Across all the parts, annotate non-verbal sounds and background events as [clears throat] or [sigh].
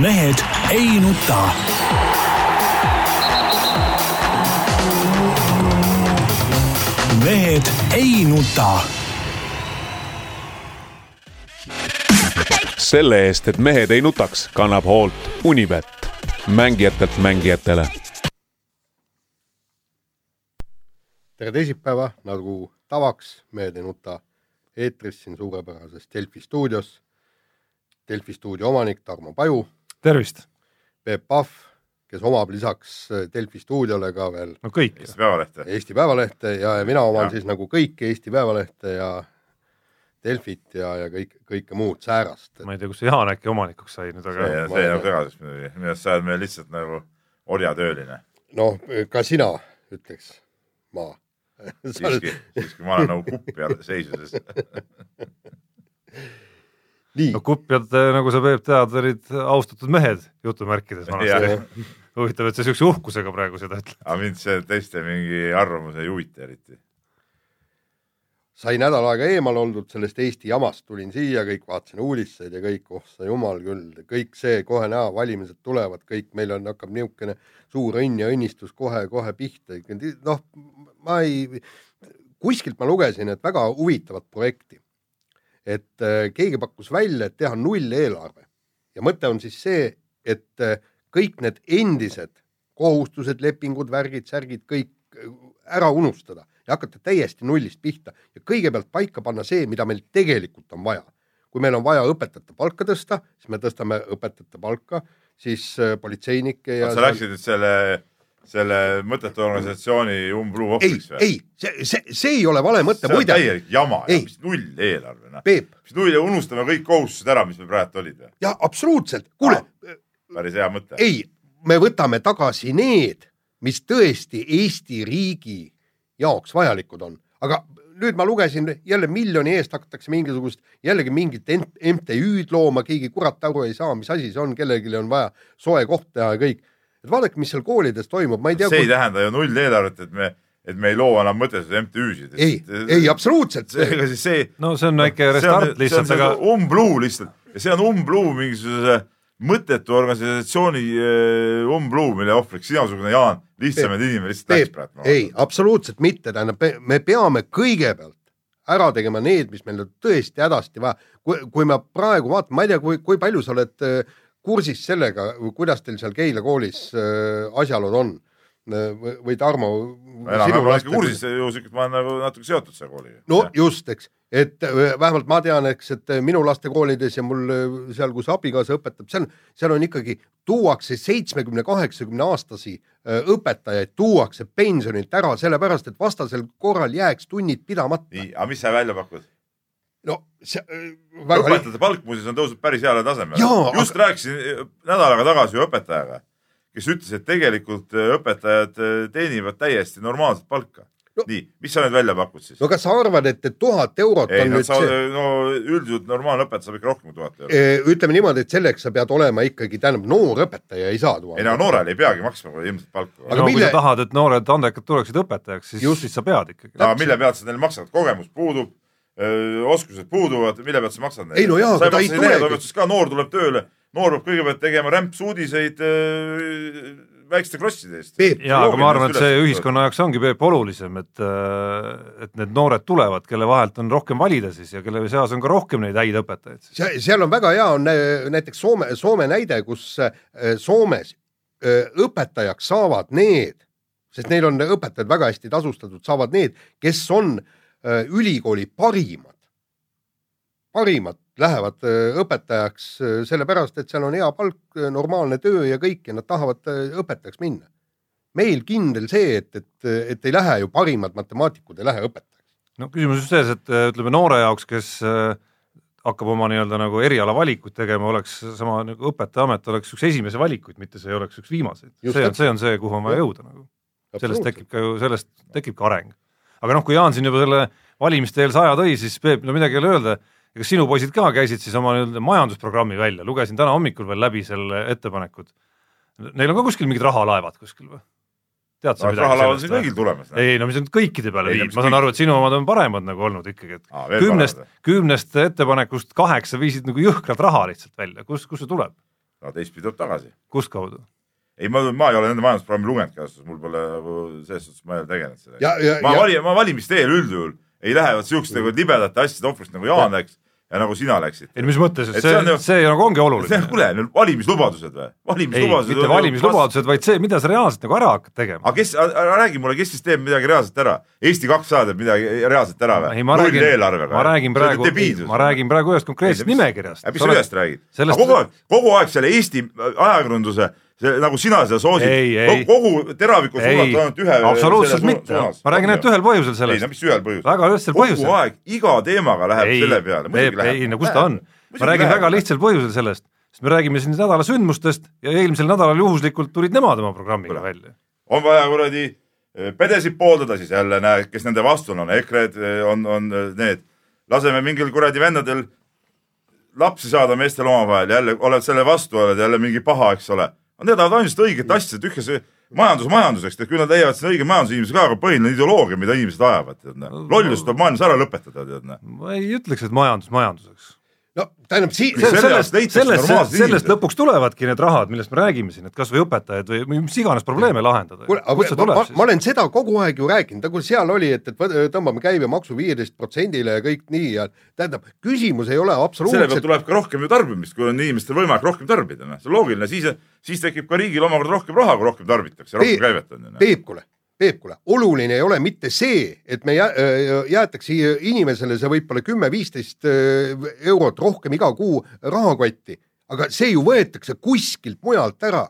mehed ei nuta. mehed ei nuta. selle eest, et mehed ei nutaks, kannab hoolt Unibet, mängijatelt mängijatele. tere teisipäeva, nagu tavaks, Mehed ei nuta eetris siin suurepärases Delfi stuudios. Delfi stuudio omanik Tarmo Paju, tervist! Peep Pahv, kes omab lisaks Delfi stuudiole ka veel no kõik. Eesti Päevalehte. Eesti Päevalehte ja, ja mina oman Ja. siis nagu kõiki Eesti Päevalehte ja Delfit ja, ja kõik, kõike muud säärast. ma ei tea, kus see Jaan äkki omanikuks sai nüüd, see, aga see ei jääb segaseks muidugi, minu arust sa oled meil lihtsalt nagu orjatööline. noh, ka sina ütleks ma. [laughs] siiski, siiski ma olen nagu kupp seisuses. [laughs] nii no kupjad, nagu sa Peep tead, olid austatud mehed jutumärkides vanasti huvitav, et sa siukse uhkusega praegu seda ütled. aga mind see teiste mingi arvamus ei huvita eriti. sai nädal aega eemal oldud sellest Eesti jamast, tulin siia, kõik vaatasin uudiseid ja kõik, oh sa jumal küll, kõik see kohe näha, valimised tulevad, kõik meil on, hakkab niisugune suur õnn ja õnnistus kohe-kohe pihta. noh, ma ei, kuskilt ma lugesin, et väga huvitavat projekti. Et äh, keegi pakkus välja, et teha nulleelarve ja mõte on siis see, et äh, kõik need endised kohustused, lepingud, värgid, särgid, kõik äh, ära unustada ja hakata täiesti nullist pihta ja kõigepealt paika panna see, mida meil tegelikult on vaja. kui meil on vaja õpetajate palka tõsta, siis me tõstame õpetajate palka, siis politseinike ja sa läksid nüüd selle, selle mõttetu organisatsiooni umbluu ei ohvriks, või? ei, see, see, see ei ole vale mõte, muide, täielik jama, mis null eelarve, noh. Mis null ja unustame kõik kohustused ära, mis meil praegu olid jah, absoluutselt, kuule Ah. päris hea mõte. ei, me võtame tagasi need, mis tõesti Eesti riigi jaoks vajalikud on, aga nüüd ma lugesin jälle miljoni eest hakatakse mingisugust jällegi mingit MTÜ-d looma, keegi kurat aru ei saa, mis asi see on, kellelegi on vaja soe koht teha ja kõik. Et vaadake, mis seal koolides toimub, ma ei tea. see ei tähenda ju nulleelarvet, et me, et me ei loo enam mõttetuid MTÜ-sid. ei, ei absoluutselt. ega siis see no see on väike restart lihtsalt, aga aga... umbluu lihtsalt ja see on umbluu mingisuguse mõttetu organisatsiooni äh, umbluu, mille ohvriks sinasugune Jaan, lihtsamaid inimene lihtsalt läks praegu. ei, absoluutselt mitte, tähendab, me peame kõigepealt ära tegema need, mis meil on tõesti hädasti vaja. kui, kui ma praegu vaatan, ma ei tea, kui, kui palju sa oled äh, kursis sellega, kuidas teil seal Keila koolis äh, asjaolud on või, või Tarmo. enam väga raske kursis, juhuslikult ma olen nagu natuke seotud selle kooliga. no just, eks, et äh, vähemalt ma tean, eks, et äh, minu laste koolides ja mul äh, seal, kus abikaasa õpetab, seal, seal on ikkagi, tuuakse seitsmekümne, kaheksakümne aastasi äh, õpetajaid tuuakse pensionilt ära, sellepärast et vastasel korral jääks tunnid pidamata. nii, aga mis sa välja pakud? No see äh, väga õpetajate palk muuseas on tõusnud päris heale tasemele just aga... rääkisin äh, nädal aega tagasi ühe õpetajaga, kes ütles, et tegelikult äh, õpetajad teenivad täiesti normaalset palka No- nii, mis sa nüüd välja pakud siis? no kas sa arvad, et, tuhat eurot ei on nüüd sa, see, no üldiselt normaalne õpetaja saab ikka rohkem kui tuhat eurot. ütleme niimoodi, et selleks sa pead olema ikkagi, tähendab, noor õpetaja ei saa tuua ei no. noorele ei peagi maksma ilmselt palka. Aga no kui mille- sa tahad, et noored andekad tuleksid õpetajaks, siis Just., siis sa pead ikkagi. aga mille pealt sa neile maksad, kogemus puudub, oskused puuduvad, mille pealt sa maksad neile? Ei no jaa, aga ta ei tulegi. ka, noor tuleb tööle, noor peab kõigepealt tegema rämpsuudiseid öö, väikeste krosside eest. Peep, ja, aga ma arvan, et see ühiskonna jaoks ongi Peep olulisem, et, et need noored tulevad, kelle vahelt on rohkem valida siis ja kelle seas on ka rohkem neid häid õpetajaid seal on väga hea, on äh, näiteks Soome, Soome näide, kus äh, Soomes äh, õpetajaks saavad need, sest neil on õpetajad väga hästi tasustatud, saavad need, kes on äh, ülikooli parimad, parimad lähevad äh, õpetajaks äh, sellepärast, et seal on hea palk, normaalne töö ja kõik ja nad tahavad äh, õpetajaks minna. meil kindel see, et, et, et ei lähe ju parimad matemaatikud ei lähe õpetajaks. no küsimus just selles, et äh, ütleme noore jaoks, kes äh, hakkab oma nii-öelda nagu erialavalikuid tegema, oleks sama nagu õpetajaamet oleks üks esimese valikuid, mitte see ei oleks üks viimaseid. See on, see on see, kuhu on vaja jõuda nagu. sellest tekib ka ju, sellest tekib ka areng. Aga noh, kui Jaan siin juba selle valimiste eel saja tõi, siis Peep, no midagi ei ole öelda, ega sinu poisid ka käisid siis oma nii-öelda majandusprogrammi välja, lugesin täna hommikul veel läbi selle ettepanekud. Neil on ka kuskil mingid rahalaevad kuskil või? tead sa midagi on siin või? kõigil tulemas. ei no mis nüüd kõikide peale no viib, ma saan kõik- aru, et sinu omad on paremad nagu olnud ikkagi, et Aa, kümnest kümnest ettepanekust kaheksa viisid nagu jõhkralt raha lihtsalt välja, kust, kust see tuleb? aga teistpidi tuleb tagasi. kustkaudu? ei, ma, ma ei ole nende majandusprogrammi lugenudki ausalt öeldes, mul pole nagu selles suhtes, ma ei ole tegelenud sellega. ja, ja, ma ja vali-, ma valimiste eel üldjuhul ei lähe vot siukeste nagu libedate asjade ohvriks nagu Jaan läks ja nagu sina läksid. ei no mis mõttes, Et see see on ju-, see nagu ongi oluline. kuule, need valimislubadused või? valimislubadused. mitte valimislubadused, vaid see, mida sa reaalselt nagu ära hakkad tegema. aga kes, räägi mulle, kes siis teeb midagi reaalselt ära? Eesti kakssada teeb midagi reaalselt ära või? räägin, eelarvega. ma räägin praegu, ma räägin praegu ühest konkreetsest nimekirjast. mis sa ühest räägid? sellest- kogu aeg, kogu aeg selle Eesti ajakirjanduse, see nagu sina seda soosid Ei,, ei. kogu teraviku ei suunata ainult ühe. absoluutselt mitte, ma räägin ainult ühel põhjusel ei sellest no. mis ühel põhjusel? väga kogu põhjusel. aeg iga teemaga läheb ei selle peale. Peep, ei no kus ta on? ma räägin väga lihtsal põhjusel sellest, sest me räägime siin nädala sündmustest ja eelmisel nädalal juhuslikult tulid nemad oma programmiga välja. on vaja kuradi eh, pedesid pooldada, siis jälle näed, kes nende vastu on, on EKRE-d, on, on eh, need. laseme mingil kuradi vendadel lapsi saada meestel omavahel, jälle oled selle vastu, oled jälle mingi paha, eks ole. Need tahavad ainult õiget asja, tühja see majandus majanduseks, et küll nad leiavad siin õige majandusinimese ka, aga põhiline ideoloogia, mida inimesed ajavad, tead näe. lollus tuleb maailmas ära lõpetada, tead näe. ma ei ütleks, et majandus majanduseks. No tähendab si-, Mis selle sellest sellest, sellest lõpuks tulevadki need rahad, millest me räägime siin, et kasvõi õpetajad või või mis iganes probleeme lahendada. kuule, aga ma, ma, olen seda kogu aeg ju rääkinud, nagu seal oli, et, et tõmbame käibemaksu viieteist protsendile ja kõik nii ja tähendab, küsimus ei ole selle pealt absoluutselt, tuleb ka rohkem ju tarbimist, kui on inimestel võimalik rohkem tarbida, noh, see on loogiline, siis, siis tekib ka riigil omakorda rohkem raha, kui rohkem tarbitakse, rohkem käivet on ju. noh. Peep, kuule, Peep, kuule, oluline ei ole mitte see, et me jä, äh, jäetakse inimesele see võib-olla kümme-viisteist eurot rohkem iga kuu rahakotti, aga see ju võetakse kuskilt mujalt ära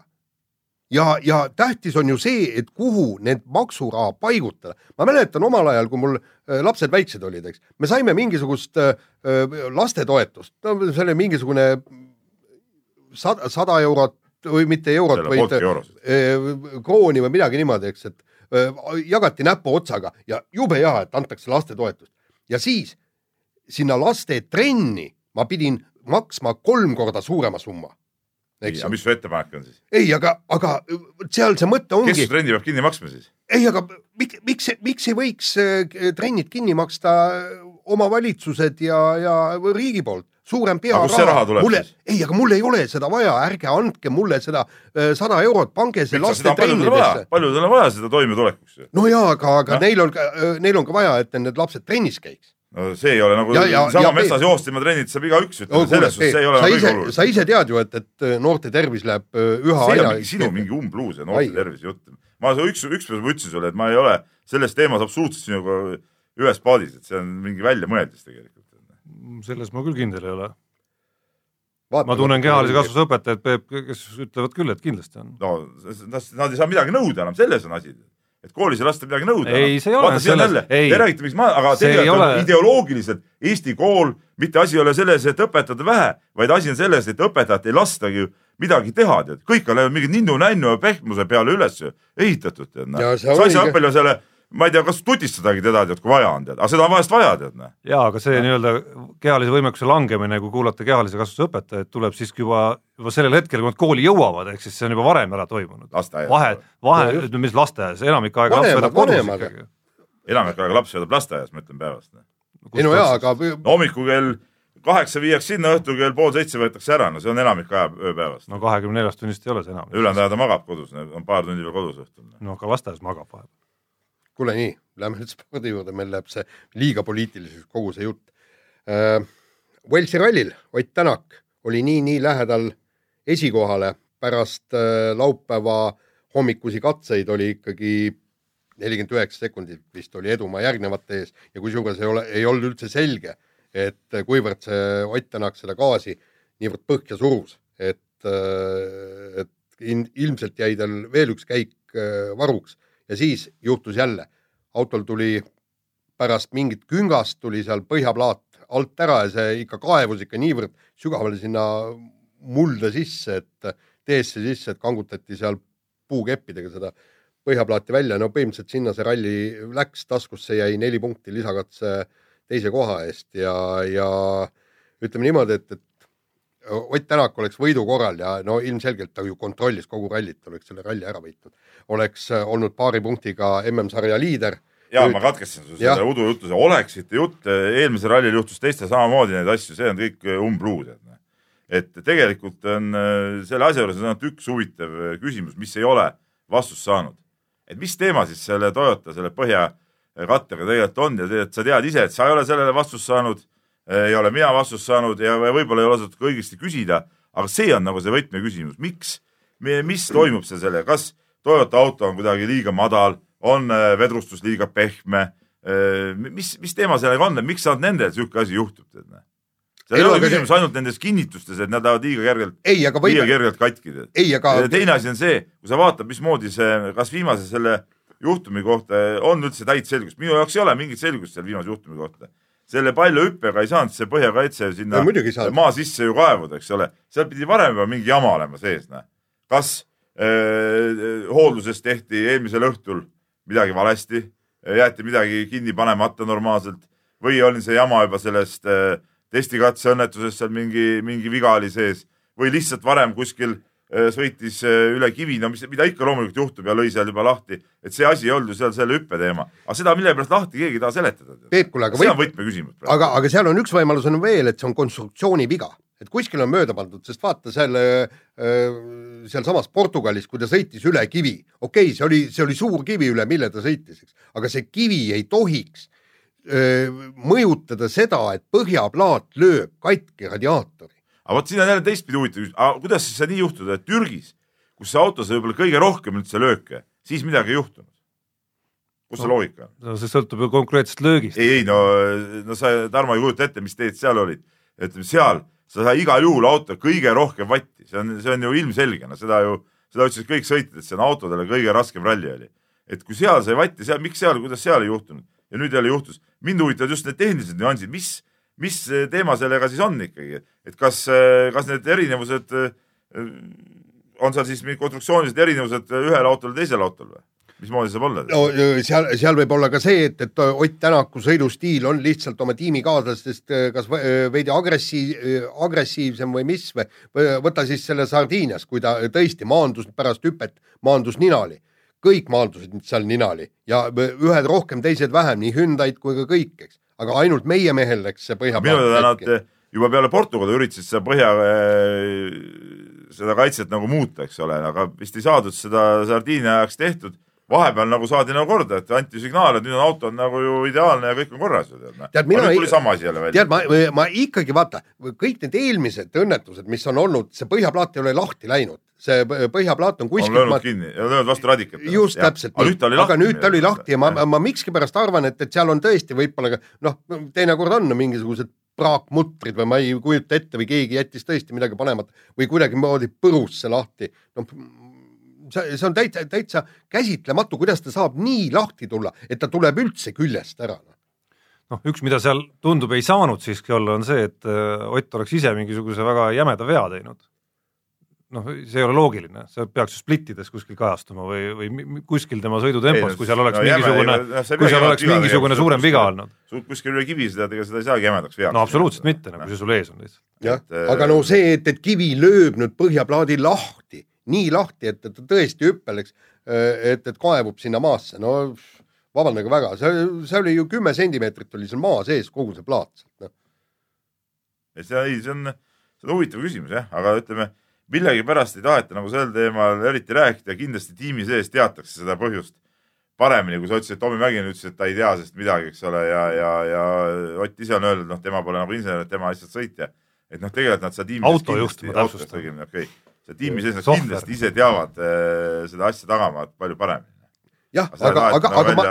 ja, ja tähtis on ju see, et kuhu need maksuraha paigutada. ma mäletan omal ajal, kui mul äh, lapsed väiksed olid, eks, me saime mingisugust äh, äh, lastetoetust, no see oli mingisugune sada, sada eurot või mitte eurot, vaid krooni või midagi niimoodi, eks, et jagati näpuotsaga ja jube hea, et antakse lastetoetust. ja siis sinna lastetrenni ma pidin maksma kolm korda suurema summa. ja mis su ettepanek on siis? ei, aga, aga seal see mõte kes ongi su, trenni peab kinni maksma siis? ei, aga miks, miks, miks ei võiks eh, trennid kinni maksta omavalitsused ja, ja riigi poolt, suurem Aga kust see raha tuleb mulle ei, aga mul ei ole seda vaja, ärge andke mulle seda eh, sada eurot, pange see miks seda paljudel on vaja? seda toimetulekuks? No jaa, aga, aga Noh. neil on, neil on ka vaja, et need lapsed trennis käiks. no see ei ole nagu Ja- ja- sama ja- metsas joosta ilma trennita saab igaüks No, ütleda, selles suhtes see ei ole sa nagu ise kõige, olulisem. sa ise tead ju, et, et noorte tervis läheb üha see aina mingi sinu mingi umbluus ja noorte tervise jutt. ma üks, ükspäev ma ütlesin sulle, et ma ei ole selles teemas absoluutselt sinuga ühes paadis, et see on mingi väljamõeldis tegelikult. selles ma küll kindel ei ole. Ma tunnen kehalise kasvuse õpetajaid, Peep, kes ütlevad küll, et kindlasti on. no nad, ei saa midagi nõuda enam, selles on asi. et koolis ei lasta midagi nõuda. Ei, see ei ole selles- ei. Te räägite, miks ma, aga tegelikult on ole- ideoloogiliselt Eesti kool, mitte asi ei ole selles, et õpetada vähe, vaid asi on selles, et õpetajat ei lastagi ju midagi teha, tead. kõik on läinud mingi ninnu-nännu ja pehmuse peale üles ehitatud, tead. Ja see sa ei saa selle, ma ei tea, kas tutistadagi teda, tead, kui vaja on, tead, aga seda on vahest vaja, tead, noh. jaa, aga see nii-öelda kehalise võimekuse langemine, kui kuulata kehalise kasvuse õpetajaid, tuleb siiski juba, juba sellel hetkel, kui nad kooli jõuavad, ehk siis see on juba varem ära toimunud. vahe, vahe ütleme, mis lasteaias, enamik aega laps veedab kodus ikkagi. enamik aega laps veedab lasteaias, ma ütlen päevast. ei no jaa, aga no hommikul kell kaheksa viiakse sinna, õhtul kell pool seitse võetakse ära, no see on enamik aja ööpäevast. no kahekümne neljast tunnist ei ole see enam. ülejäänud ajal ta magab kodus, on paar tundi veel kodus õhtul. no aga lasteaias magab vahepeal. Kuule nii, lähme nüüd spordi juurde, meil läheb see liiga poliitiliseks kogu see jutt äh,. Walesi rallil Ott Tänak oli nii-nii lähedal esikohale pärast äh, laupäeva hommikusi katseid oli ikkagi nelikümmend üheksa sekundit vist oli edumaa järgnevate ees ja kusjuures ei ole, ei olnud üldse selge, et kuivõrd see Ott Tänak seda gaasi niivõrd põhja surus, et, et in- ilmselt jäi tal veel üks käik äh, varuks ja siis juhtus jälle, autol tuli pärast mingit küngast tuli seal põhjaplaat alt ära ja see ikka kaevus ikka niivõrd sügavale sinna mulda sisse, et teesse sisse, et kangutati seal puukeppidega seda põhjaplaati välja, no põhimõtteliselt sinna see ralli läks, taskusse jäi neli punkti lisakatse teise koha eest ja, ja ütleme niimoodi, et, et Ott Tänak oleks võidu korral ja no ilmselgelt ta ju kontrollis kogu rallit, oleks selle ralli ära võitnud, oleks äh, olnud paari punktiga MM-sarja liider. ja ma katkestasin su selle udujutu, oleksite jutt, eelmisel rallil juhtus teistel samamoodi neid asju, see on kõik umbluud. et tegelikult on äh, selle asja juures on ainult üks huvitav äh, küsimus, mis ei ole vastust saanud. et mis teema siis selle Toyota, selle põhjakattega tegelikult on ja tegelikult sa tead ise, et sa ei ole sellele vastust saanud, ei ole mina vastust saanud ja võib-olla ei ole osatud ka õigesti küsida, aga see on nagu see võtmeküsimus, miks, mis toimub seal sellega, kas Toyota auto on kuidagi liiga madal, on äh, vedrustus liiga pehme, mis, mis teema sellega on, miks ainult nendel niisugune asi juhtub, näe seal ei ole küsimus see... ainult nendes kinnitustes, et nad lähevad liiga kergelt, liiga võime... kergelt katki. aga... teine asi on see, kui sa vaatad, mismoodi see, kas viimase selle juhtumi kohta on üldse täit selgust, minu jaoks ei ole mingit selgust selle viimase juhtumi kohta. Selle palju hüppega ei saanud see põhjakaitse sinna no, maa sisse ju kaevuda, eks ole, seal pidi varem juba mingi jama olema sees, näe. kas äh, hoolduses tehti eelmisel õhtul midagi valesti, jäeti midagi kinni panemata normaalselt või oli see jama juba sellest äh, testikatse õnnetuses seal mingi, mingi viga oli sees või lihtsalt varem kuskil sõitis äh, üle kivi, no mis, mida ikka loomulikult juhtub ja lõi seal juba lahti, et see asi ei olnud ju seal selle hüppe teema, aga seda millegipärast lahti keegi ei taha seletada. Peep, kuule, aga see on võtmeküsimus. aga, aga seal on üks võimalus on veel, et see on konstruktsiooni viga, et kuskil on mööda pandud, sest vaata seal äh, sealsamas Portugalis, kui ta sõitis üle kivi, okei okay,, see oli, see oli suur kivi, üle mille ta sõitis, eks, aga see kivi ei tohiks mõjutada seda, et põhjaplaat lööb katki radiaatori. Aga vot siin on jälle teistpidi huvitav aga kuidas siis sai nii juhtuda, et Türgis, kus see auto sai võib-olla kõige rohkem üldse lööke, siis midagi ei juhtunud? kus see no, loogika on? no see sõltub ju konkreetsest löögist. ei, ei no, no sa, Tarmo, ei kujuta ette, mis teed seal olid. ütleme seal, sa sai igal juhul auto kõige rohkem vatti, see on, see on ju ilmselge, no seda ju, seda ütlesid kõik sõitjad, et see on autodele kõige raskem ralli oli. et kui seal sai vatti, seal, miks seal, kuidas seal ei juhtunud? ja nüüd jälle juhtus. mind huvitavad just need tehnilised nüansid, mis, mis teema sellega siis on ikkagi, et kas, kas need erinevused, on seal siis mingid konstruktsioonilised erinevused ühel autol ja teisel autol või? mismoodi saab olla? no seal, seal võib olla ka see, et, et Ott Tänaku sõidustiil on lihtsalt oma tiimikaaslastest kas veidi agressiiv, agressiivsem või mis või võta siis selle Sardiinias, kui ta tõesti maandus pärast hüpet, maandus ninali kõik maandusid seal ninali ja ühed rohkem, teised vähem, nii Hyundai'd kui ka kõik, eks. aga ainult meie mehel läks see põhja minu teada nad juba peale Portugali üritasid seda põhja, seda kaitset nagu muuta, eks ole, aga vist ei saadud seda Sardiinia ajaks tehtud vahepeal nagu saadi nagu korda, et anti signaal, et nüüd on auto on nagu ju ideaalne ja kõik on korras ju tead. tead, mina ei, sama asi jälle välja. tead, ma, ma ikkagi vaata, kõik need eelmised õnnetused, mis on olnud, see põhjaplaat ei ole lahti läinud, see põhjaplaat on kuskil. on löönud ma... kinni ja löönud vastu radikat. just ja. täpselt. aga nüüd ta oli lahti ja ma, ma miskipärast arvan, et, et seal on tõesti võib-olla noh, teinekord on mingisugused praakmutrid või ma ei kujuta ette või keegi jättis tõesti midagi panemata või kuidagimoodi põrus see lahti. noh, see, see on täitsa, täitsa käsitlematu, kuidas ta saab nii lahti tulla, et ta tuleb üldse küljest ära. noh, üks, mida seal tundub, ei saanud siiski olla, on see, et äh, Ott oleks ise mingisuguse väga jämeda vea teinud. Noh, see ei ole loogiline, see peaks ju splittides kuskil kajastuma või, või kuskil tema sõidutempos, kui seal oleks no, mingisugune, kui seal oleks mingisugune suurem viga olnud. kuskil üle kivi seda, ega seda ei saagi jämedaks veaks. no absoluutselt mitte, nagu see sul ees on lihtsalt. jah, aga no see, et, et kivi lööb nüüd põhjaplaadi lahti nii lahti, et, et ta tõesti hüppel, eks, et, et kaevub sinna maasse, no vabandage väga, see, see oli ju kümme sentimeetrit oli seal maa sees, kogu see plaat noh. et see, ei, see on, see on huvitav küsimus jah, aga ütleme, millegipärast ei taheta nagu sel teemal eriti rääkida, kindlasti tiimi sees teatakse seda põhjust paremini, kui sa ütlesid, Tommy Mäkinen ütles, et ta ei tea sellest midagi, eks ole, ja, ja, ja Ott ise on öelnud, noh, tema pole nagu insener, tema lihtsalt sõitja. et noh, tegelikult nad seda tiimi autojuht, ma täpsustan. okei okay see tiimi sees nad kindlasti ise teavad äh, seda asja tagamaad palju paremini. jah, aga, aga, aga ma,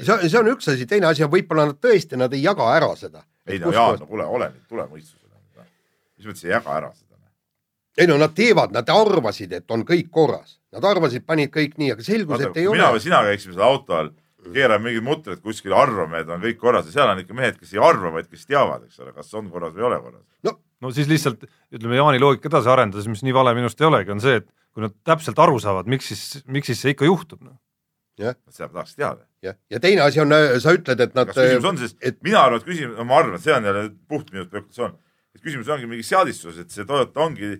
see, see on üks asi, teine asi on võib-olla nad tõesti, nad ei jaga ära seda. ei no Jaan, no kuule, ole nüüd, tule mõistusele. mis mõttes ei jaga ära seda? Ei no nad teevad, nad arvasid, et on kõik korras, nad arvasid, panid kõik nii, aga selgus, et ei mina ole. mina või sina käiksime selle auto all, keerame mingid mutrid kuskile, arvame, et on kõik korras ja seal on ikka mehed, kes ei arva, vaid kes teavad, eks ole, kas on korras või ei ole korras. no no siis lihtsalt ütleme Jaani loogika edasi arendades, mis nii vale minust ei olegi, on see, et kui nad täpselt aru saavad, miks siis, miks siis see ikka juhtub no.. jah. seda tahaks teada. jah, ja teine asi on, sa ütled, et nad. kas küsimus on siis et..., mina arvan, et küsimus, ma arvan, et see on jälle puht minu spekulatsioon, et küsimus ongi mingis seadistuses, et see Toyota ongi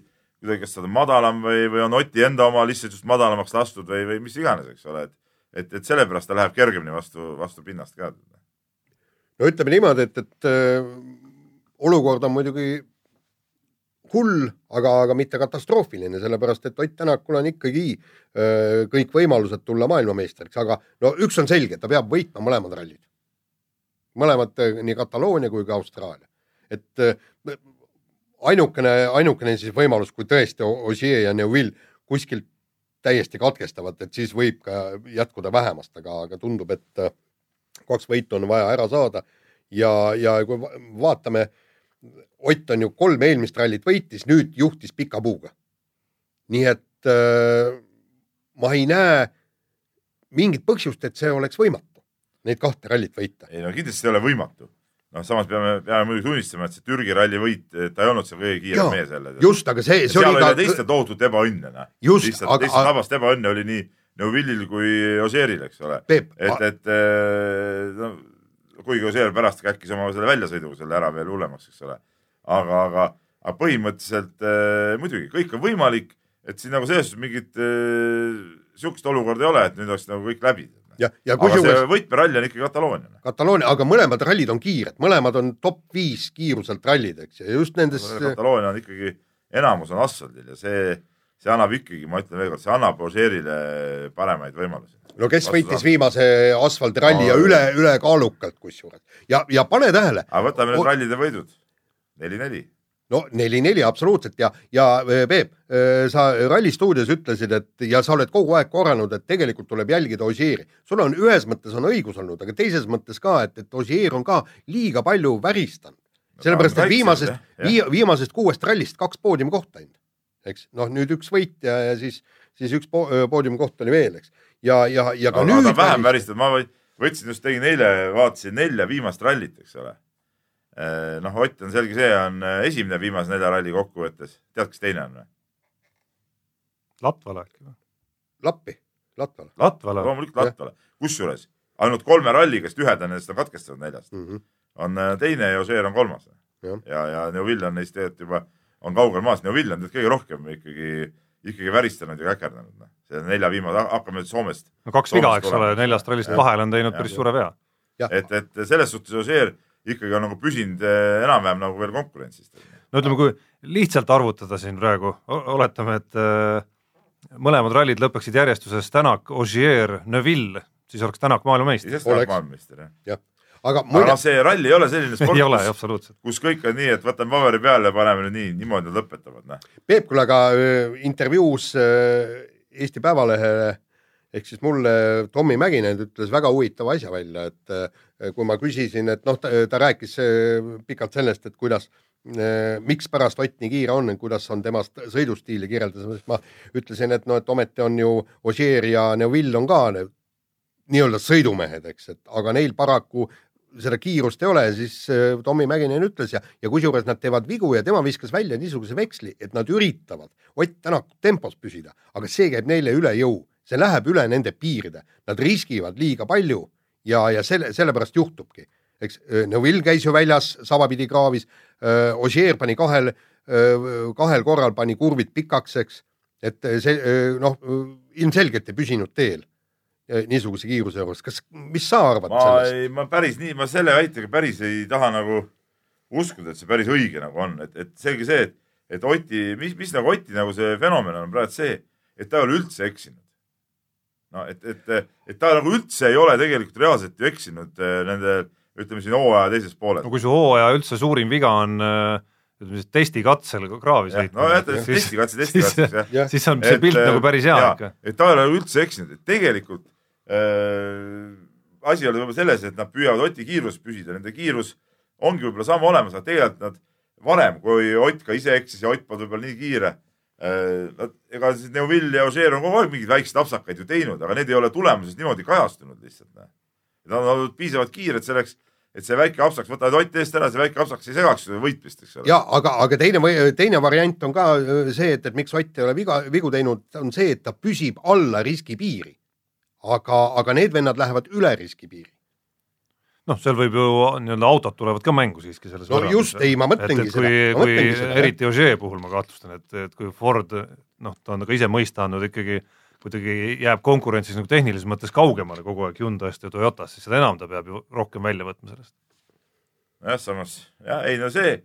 kas ta on madalam või, või on Oti enda oma lihtsalt just madalamaks lastud või, või mis iganes, eks ole, et et, et sellepärast ta läheb kergemini vastu, vastu pinnast ka. no ütleme niimoodi, et, et äh, olukord on muidugi hull, aga, aga mitte katastroofiline, sellepärast et Ott Tänakul on ikkagi öö, kõik võimalused tulla maailmameistriks, aga no üks on selge, ta peab võitma mõlemad rallid. mõlemad, nii Kataloonia kui ka Austraalia. et öö, ainukene, ainukene siis võimalus, kui tõesti Ogier ja Neuvill kuskilt täiesti katkestavad, et siis võib ka jätkuda vähemast, aga, aga tundub, et äh, kaks võitu on vaja ära saada ja, ja kui va- vaatame, Ott on ju kolm eelmist rallit võitis, nüüd juhtis pika puuga. nii et äh, ma ei näe mingit põhjust, et see oleks võimatu, neid kahte rallit võita. ei no kindlasti ei ole võimatu. noh, samas peame, peame muidugi tunnistama, et see Türgi ralli võit, ta ei olnud seal kõige kiirem mees jälle. just, aga see, see oli ka teiste tohutut ebaõnne, noh. Just, lihtsalt aga- lihtsalt tabast ebaõnne oli nii Neuvillil kui Osieril, eks ole. Et, et eh, no kuigi Osier pärast käkkis oma selle väljasõiduga selle ära veel hullemaks, eks ole. aga, aga, aga põhimõtteliselt eh, muidugi kõik on võimalik, et siin nagu selles suhtes mingit eh, sihukest olukorda ei ole, et nüüd oleks nagu kõik läbi. ja, ja kusjuures võtmeralli on ikkagi Kataloonia. Kataloonia, aga mõlemad rallid on kiired, mõlemad on top viis kiiruselt rallid, eks, ja just nendes, Kataloonia on ikkagi, enamus on asfaldil ja see, see annab ikkagi, ma ütlen veel kord, see annab Osierile paremaid võimalusi. no kes võitis viimase asfaldiralli ja üle, ülekaalukalt kusjuures ja, ja pane tähele, aga võtame need rallide võidud. neli-neli. No neli-neli absoluutselt ja, ja äh, Peep, sa Ralli stuudios ütlesid, et ja sa oled kogu aeg korranud, et tegelikult tuleb jälgida Ogieri. sul on ühes mõttes on õigus olnud, aga teises mõttes ka, et, et Ogier on ka liiga palju väristanud. sellepärast, et viimasest, vii, viimasest kuuest rallist kaks poodiumikohta ainult, eks, noh nüüd üks võit ja, ja siis, siis üks po poodiumikoht oli veel, eks. ja, ja, ja ka aga nüüd vähem väristab, ma võtsin just, tegin eile, vaatasin nelja viimast rallit, eks ole. noh, Ott on selge, see on eh, esimene viimase nelja ralli kokkuvõttes. tead, kes teine on või? Latvale äkki või? Lappi, Latvale Latvale, loomulikult Latvale. kusjuures ainult kolme ralliga, sest ühed on nendest on katkestanud neljast, mm. -hmm. on eh, teine ja Ožeer on kolmas. Jah. ja, ja Neuvill on neist tegelikult juba, on kaugel maas, Neuvill on nüüd kõige rohkem ikkagi, ikkagi väristanud ja käkerdanud. noh, see nelja viimase, hakkame nüüd Soomest no kaks Soomest viga, eks ole, neljast rallist Jah. kahele on teinud Jah. päris suure vea. et, et selles suhtes Ožeer ikkagi on nagu püsinud eh, enam-vähem nagu veel konkurentsis. no ütleme, kui lihtsalt arvutada siin praegu, oletame, et äh, mõlemad rallid lõpeksid järjestuses Tänak, Ogier, Neville, siis oleks Tänak maailmameister. siis Oleks. maailmameister jah. aga aga muide noh, see ralli ei ole selline sport [laughs] ei, ole kus, absoluutselt. kus kõik on nii, et võtame paberi peale ja paneme nüüd nii, niimoodi nad lõpetavad, noh. Peep, kuule aga öö, intervjuus Eesti Päevalehele ehk siis mulle Tommy Mäkinen ütles väga huvitava asja välja, et kui ma küsisin, et noh, ta, ta rääkis öö, pikalt sellest, et kuidas, mikspärast Ott nii kiire on, kuidas on temast sõidustiili kirjeldas, siis ma ütlesin, et noh, et ometi on ju Ogier ja Neuvill on ka nii-öelda sõidumehed, eks, et aga neil paraku seda kiirust ei ole, siis äh, Tommy Mäkinen ütles ja, ja kusjuures nad teevad vigu ja tema viskas välja niisuguse veksli, et nad üritavad Ott Tänaku tempos püsida, aga see käib neile üle jõu, see läheb üle nende piiride, nad riskivad liiga palju ja, ja selle, sellepärast juhtubki, eks. Neuvill käis ju väljas sabapidi kraavis, Ogier pani kahel, kahel korral pani kurvid pikaks, eks, et see noh, ilmselgelt ei püsinud teel niisuguse kiiruse juures, kas, mis sa arvad ma sellest? ei, ma päris nii, ma selle väitega päris ei taha nagu uskuda, et see päris õige nagu on, et, et selge see, et, et Oti, mis, mis nagu Oti nagu see fenomen on praegu see, et ta ei ole üldse eksinud. No et, et, et ta nagu üldse ei ole tegelikult reaalselt ju eksinud eh, nende, ütleme siin hooaja teises pooles no. kui su hooaja üldse suurim viga on äh, ütleme siis testikatsel kraavi jah, no sõitmine, siis, testikatse, siis, testikatse, jah. jah, siis on see pilt äh, nagu päris hea ikka. et ta ei ole üldse eksinud, et tegelikult äh, asi ole võib-olla selles, et nad püüavad Oti kiirust püsida, nende kiirus ongi võib-olla sama olemas, aga tegelikult nad varem, kui Ott ka ise eksis ja Ott polnud võib-olla nii kiire ega siis Neuvill ja Ožeer on kogu aeg mingeid väikseid apsakaid ju teinud, aga need ei ole tulemuses niimoodi kajastunud lihtsalt. Nad on olnud piisavalt kiired selleks, et see väike apsaks võtavad Ott eest ära, see väike apsaks ei segaks seda võitmist, eks ole. ja aga, aga teine teine variant on ka öö, see, et, et miks Ott ei ole viga, vigu teinud, on see, et ta püsib alla riskipiiri. aga, aga need vennad lähevad üle riskipiiri. noh, seal võib ju nii-öelda autod tulevad ka mängu siiski selles No just, ei, ma mõtlengi et, et kui seda,, ma kui seda, eriti Ogier puhul ma kahtlustan, et, et kui Ford noh, ta on ka ise mõista andnud ikkagi kuidagi jääb konkurentsis nagu tehnilises mõttes kaugemale kogu aeg Hyundai'st ja Toyotast, siis seda enam ta peab ju rohkem välja võtma sellest. jah, samas jah, ei no see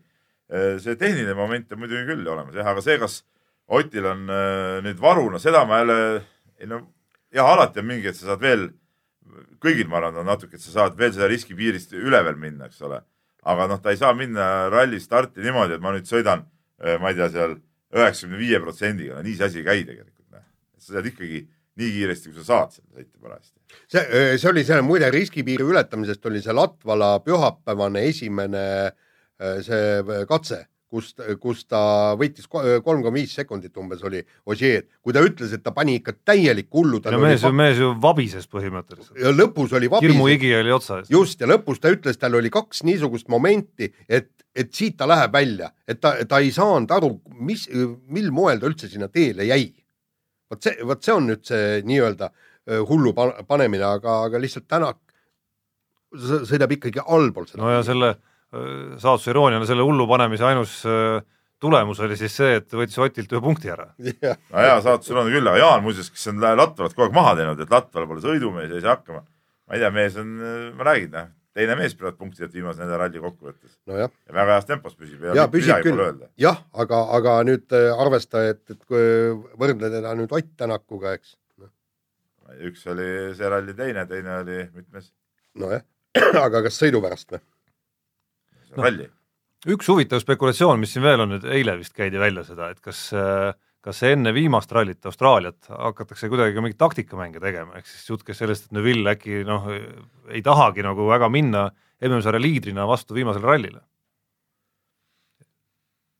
see tehniline moment on muidugi küll olemas jah, aga see, kas Otil on äh, nüüd varuna, seda ma jälle, ei no jah, alati on mingi, et sa saad veel, kõigil ma arvan, on natuke, et sa saad veel seda riskipiirist üle veel minna, eks ole. aga noh, ta ei saa minna ralli starti niimoodi, et ma nüüd sõidan, ma ei tea, seal üheksakümne viie protsendiga, no nii see asi ei käi tegelikult. sa saad ikkagi nii kiiresti, kui sa saad seal sõita parajasti. see, see oli see muide riskipiiri ületamisest oli see Latvala pühapäevane esimene äh, see katse, kus, kus ta võitis ko- kolm koma viis sekundit umbes oli Ožeed, kui ta ütles, et ta pani ikka täielikku hullu. no mees ju, mees ju vabises põhimõtteliselt. ja lõpus oli vabis. hirmuhigi oli otsa ees. just ja lõpus ta ütles, tal oli kaks niisugust momenti, et, et siit ta läheb välja, et ta, ta ei saanud aru, mis, mil moel ta üldse sinna teele jäi. vot see, vot see on nüüd see nii-öelda hullu pa- panemine, aga, aga lihtsalt Tänak sõ- sõidab ikkagi allpool seda. no ja selle saatuse irooniana selle hullu panemise ainus öö, tulemus oli siis see, et võttis Otilt ühe punkti ära. jah, no jaa, saatus on küll, aga Jaan muuseas, kes on Latvalat kogu aeg maha teinud, et Latval pole sõidumees, ei saa hakkama. ma ei tea, mees on, ma räägin, noh, teine mees praegu punktidelt viimase nelja ralli kokkuvõttes. Nojah, ja väga heas tempos püsib ja, ja püsib küll. jah, aga, aga nüüd äh, arvesta, et, et kui võrdle teda nüüd Ott Tänakuga, eks, üks oli see ralli teine, teine oli mitmes? Nojah, [clears throat] aga kas sõidu pärast või? Noh. ralli. üks huvitav spekulatsioon, mis siin veel on nüüd, eile vist käidi välja seda, et kas, kas enne viimast rallit Austraaliat hakatakse kuidagi ka mingeid taktikamänge tegema, ehk siis jutt käis sellest, et Neville äkki noh, ei tahagi nagu väga minna MM-sarja liidrina vastu viimasele rallile.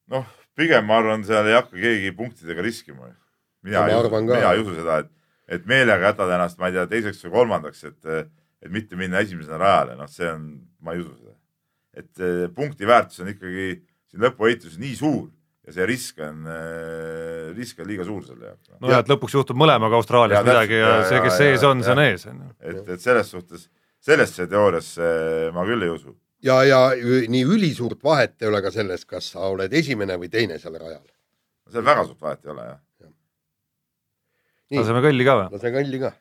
noh, pigem ma arvan, seal ei hakka keegi punktidega riskima. mina No ma ei usu, mina ei usu seda, et, et meelega jätad ennast, ma ei tea, teiseks või kolmandaks, et, et mitte minna esimesena rajale, noh, see on, ma ei usu seda. Et eh, punkti väärtus on ikkagi siin lõpuehituses nii suur ja see risk on, risk on liiga suur selle jaoks. nojah, et lõpuks juhtub mõlemaga Austraalias Jaa, midagi ja täpselt, see, kes jaa, ees on, see on ees, on ju. et, et selles suhtes, sellesse teooriasse ma küll ei usu. ja, ja nii ülisuurt vahet ei ole ka selles, kas sa oled esimene või teine seal rajal. seal väga suurt vahet ei ole jah. nii, laseme kõlli ka või? lase kõlli ka.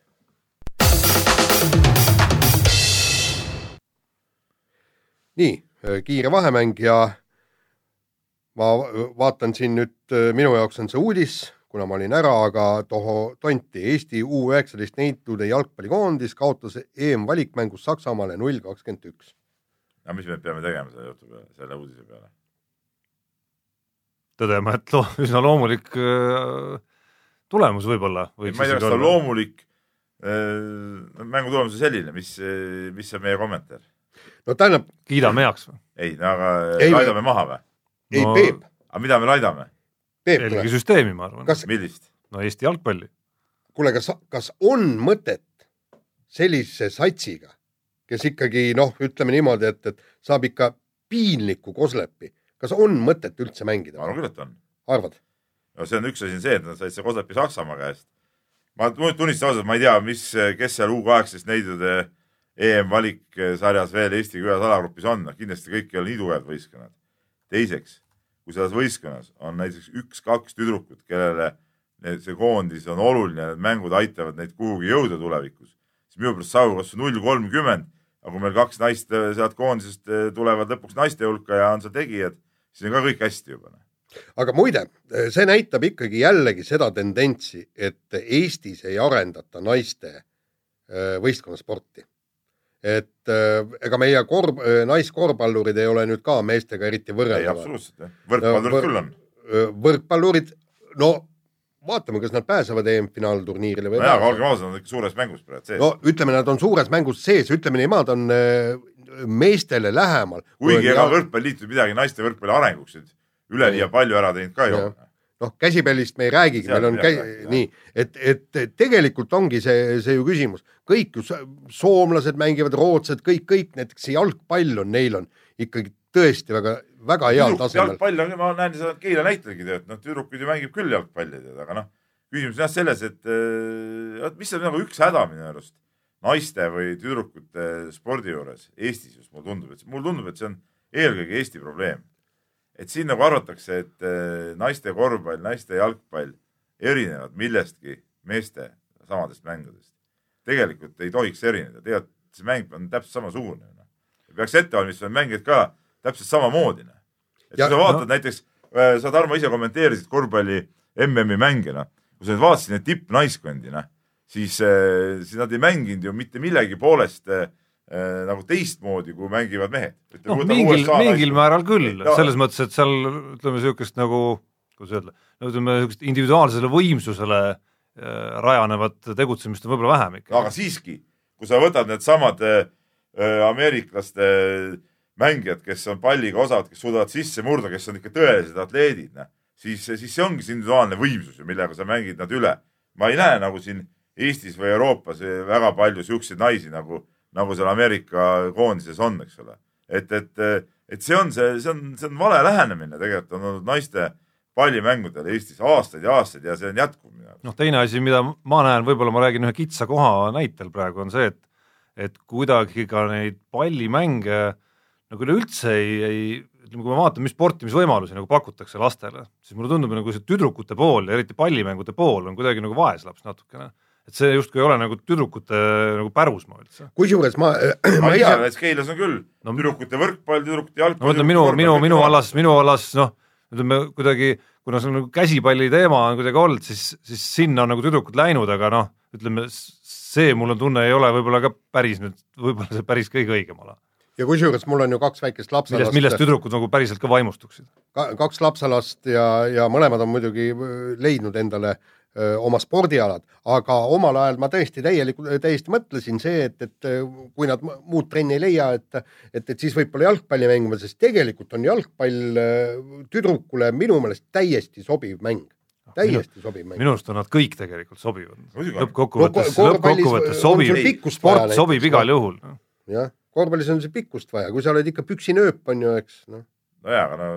nii, kiire vahemäng ja ma vaatan siin nüüd, minu jaoks on see uudis, kuna ma olin ära, aga Toho Tonti, Eesti U üheksateist neitude jalgpallikoondis kaotas EM-valikmängus Saksamaale null kakskümmend üks. aga mis me peame tegema selle jutu peale, selle uudise peale? tõdema, et lo, üsna loomulik öö, tulemus võib-olla. ma ei tea, kas ta on loomulik äh, mängu tulemus on selline, mis, mis on meie kommentaar? No tähendab, kiidame heaks või? ei, no aga Ei, laidame maha või? ei No- Peep, aga mida me laidame? Eelkõige süsteemi, ma arvan. kas, millist? no Eesti jalgpalli. kuule, kas, kas on mõtet sellise satsiga, kes ikkagi noh, ütleme niimoodi, et, et saab ikka piinlikku koslepi, kas on mõtet üldse ma mängida, arvan küll, et on. arvad? no see on üks asi on see, et nad said see Kosapi Saksamaa käest. ma tunnistan ausalt, ma ei tea, mis, kes seal U kaheksateist neidude EM-valiksarjas veel Eesti ühes alagrupis on, noh kindlasti kõik ei ole nii tugevad võistkonnad. teiseks, kui selles võistkonnas on näiteks üks-kaks tüdrukut, kellele see koondis on oluline, need mängud aitavad neid kuhugi jõuda tulevikus, siis minu pärast saab kas null kolmkümmend, aga kui meil kaks naist äh, sealt koondisest äh, tulevad lõpuks naiste hulka ja on seal tegijad, siis on ka kõik hästi juba. noh. aga muide, see näitab ikkagi jällegi seda tendentsi, et Eestis ei arendata naiste äh, võistkonnasporti. Et äh, ega meie korv, naiskorvpallurid ei ole nüüd ka meestega eriti võrreldavad. absoluutselt jah, võrkpallurid võr- küll on. võrkpallurid, no vaatame, kas nad pääsevad EM-finaalturniirile või nojah, aga olgem ausad, nad on ikka suures mängus praegu sees no ütleme, nad on suures mängus sees, ütleme nemad on äh, meestele lähemal. kuigi ega võrkpalliliit midagi naiste võrkpalli arenguks nüüd üleliia palju ära teinud ka ei ole. noh, käsipallist me ei räägigi, meil on käi- nii, et, et tegelikult ongi see, see ju küsimus, kõik ju so- soomlased mängivad, rootslased, kõik, kõik näiteks see jalgpall on, neil on ikkagi tõesti väga, väga heal tasemel. jalgpall on, ma näen seda Keila näitelgi tead, noh tüdrukuid ju mängib küll jalgpalli tead, aga noh, küsimus on jah selles, et äh, vot mis on nagu üks häda minu arust naiste või tüdrukute spordi juures Eestis just mulle tundub, et mulle tundub, et see on eelkõige Eesti probleem. et siin nagu arvatakse, et äh, naiste korvpall, naiste jalgpall erinevad millestki meeste samadest mängudest. Tegelikult ei tohiks erineda, tegelikult see mäng on täpselt samasugune. peaks ette valmistama mängijaid ka täpselt samamoodi. noh. et kui Ja- sa vaatad no. näiteks, sa Tarmo ise kommenteerisid korvpalli MM-i mänge, noh, kui sa nüüd vaatasid neid tippnaiskondi, noh, siis, siis nad ei mänginud ju mitte millegi poolest äh, nagu teistmoodi, kui mängivad mehed. noh, mingil, mingil määral küll No., selles mõttes, et seal ütleme niisugust nagu, kuidas öelda, no ütleme niisugust individuaalsele võimsusele äh, rajanevat tegutsemist on võib-olla vähem ikka. aga siiski, kui sa võtad needsamad äh, äh, ameeriklaste mängijad, kes on palliga osavad, kes suudavad sisse murda, kes on ikka tõelised atleedid, noh, siis, siis see ongi see individuaalne võimsus ju, millega sa mängid nad üle. ma ei näe nagu siin Eestis või Euroopas väga palju siukseid naisi nagu, nagu seal Ameerika koondises on, eks ole. et, et, et see on see, see on, see on vale lähenemine tegelikult on olnud naiste pallimängudel Eestis aastaid ja aastaid ja see on jätkuv noh, teine asi, mida ma näen, võib-olla ma räägin ühe kitsa koha näitel praegu, on see, et et kuidagi ka neid pallimänge nagu üleüldse ei, ei ütleme, kui ma vaatan, mis sportimisvõimalusi nagu pakutakse lastele, siis mulle tundub nagu see tüdrukute pool ja eriti pallimängude pool on kuidagi nagu vaeslaps natukene. et see justkui ei ole nagu tüdrukute nagu pärusmaa üldse. kusjuures ma, ma ma ei tea, ise, näiteks Keilas on küll No- tüdrukute võrkpall, tüdrukute jalgpall. no ütleme minu, minu, minu alas, minu alas noh, ütleme kuidagi, kuna see on nagu käsipalli teema on kuidagi olnud, siis, siis sinna on nagu tüdrukud läinud, aga noh, ütleme see, mul on tunne, ei ole võib-olla ka päris nüüd, võib-olla see päris kõige õigem ala. ja kusjuures mul on ju kaks väikest millest, lapselast millest, tüdrukud nagu päriselt ka vaimustuksid. kaks lapselast ja, ja mõlemad on muidugi öö, leidnud endale öö, oma spordialad, aga omal ajal ma tõesti täielikult, täiesti mõtlesin see, et, et kui nad mu- muud trenni ei leia, et et, et siis võib-olla jalgpalli mängima, sest tegelikult on jalgpall tüdrukule minu meelest täiesti sobiv mäng, täiesti sobiv mäng. minu arust on nad kõik tegelikult sobivad lõppkokkuvõttes, No lõppkokkuvõttes sobib, sport sobib igal noh. juhul. jah, korvpallis on see pikkust vaja, kui sa oled ikka püksinööp, on ju, eks noh, nojaa, aga no,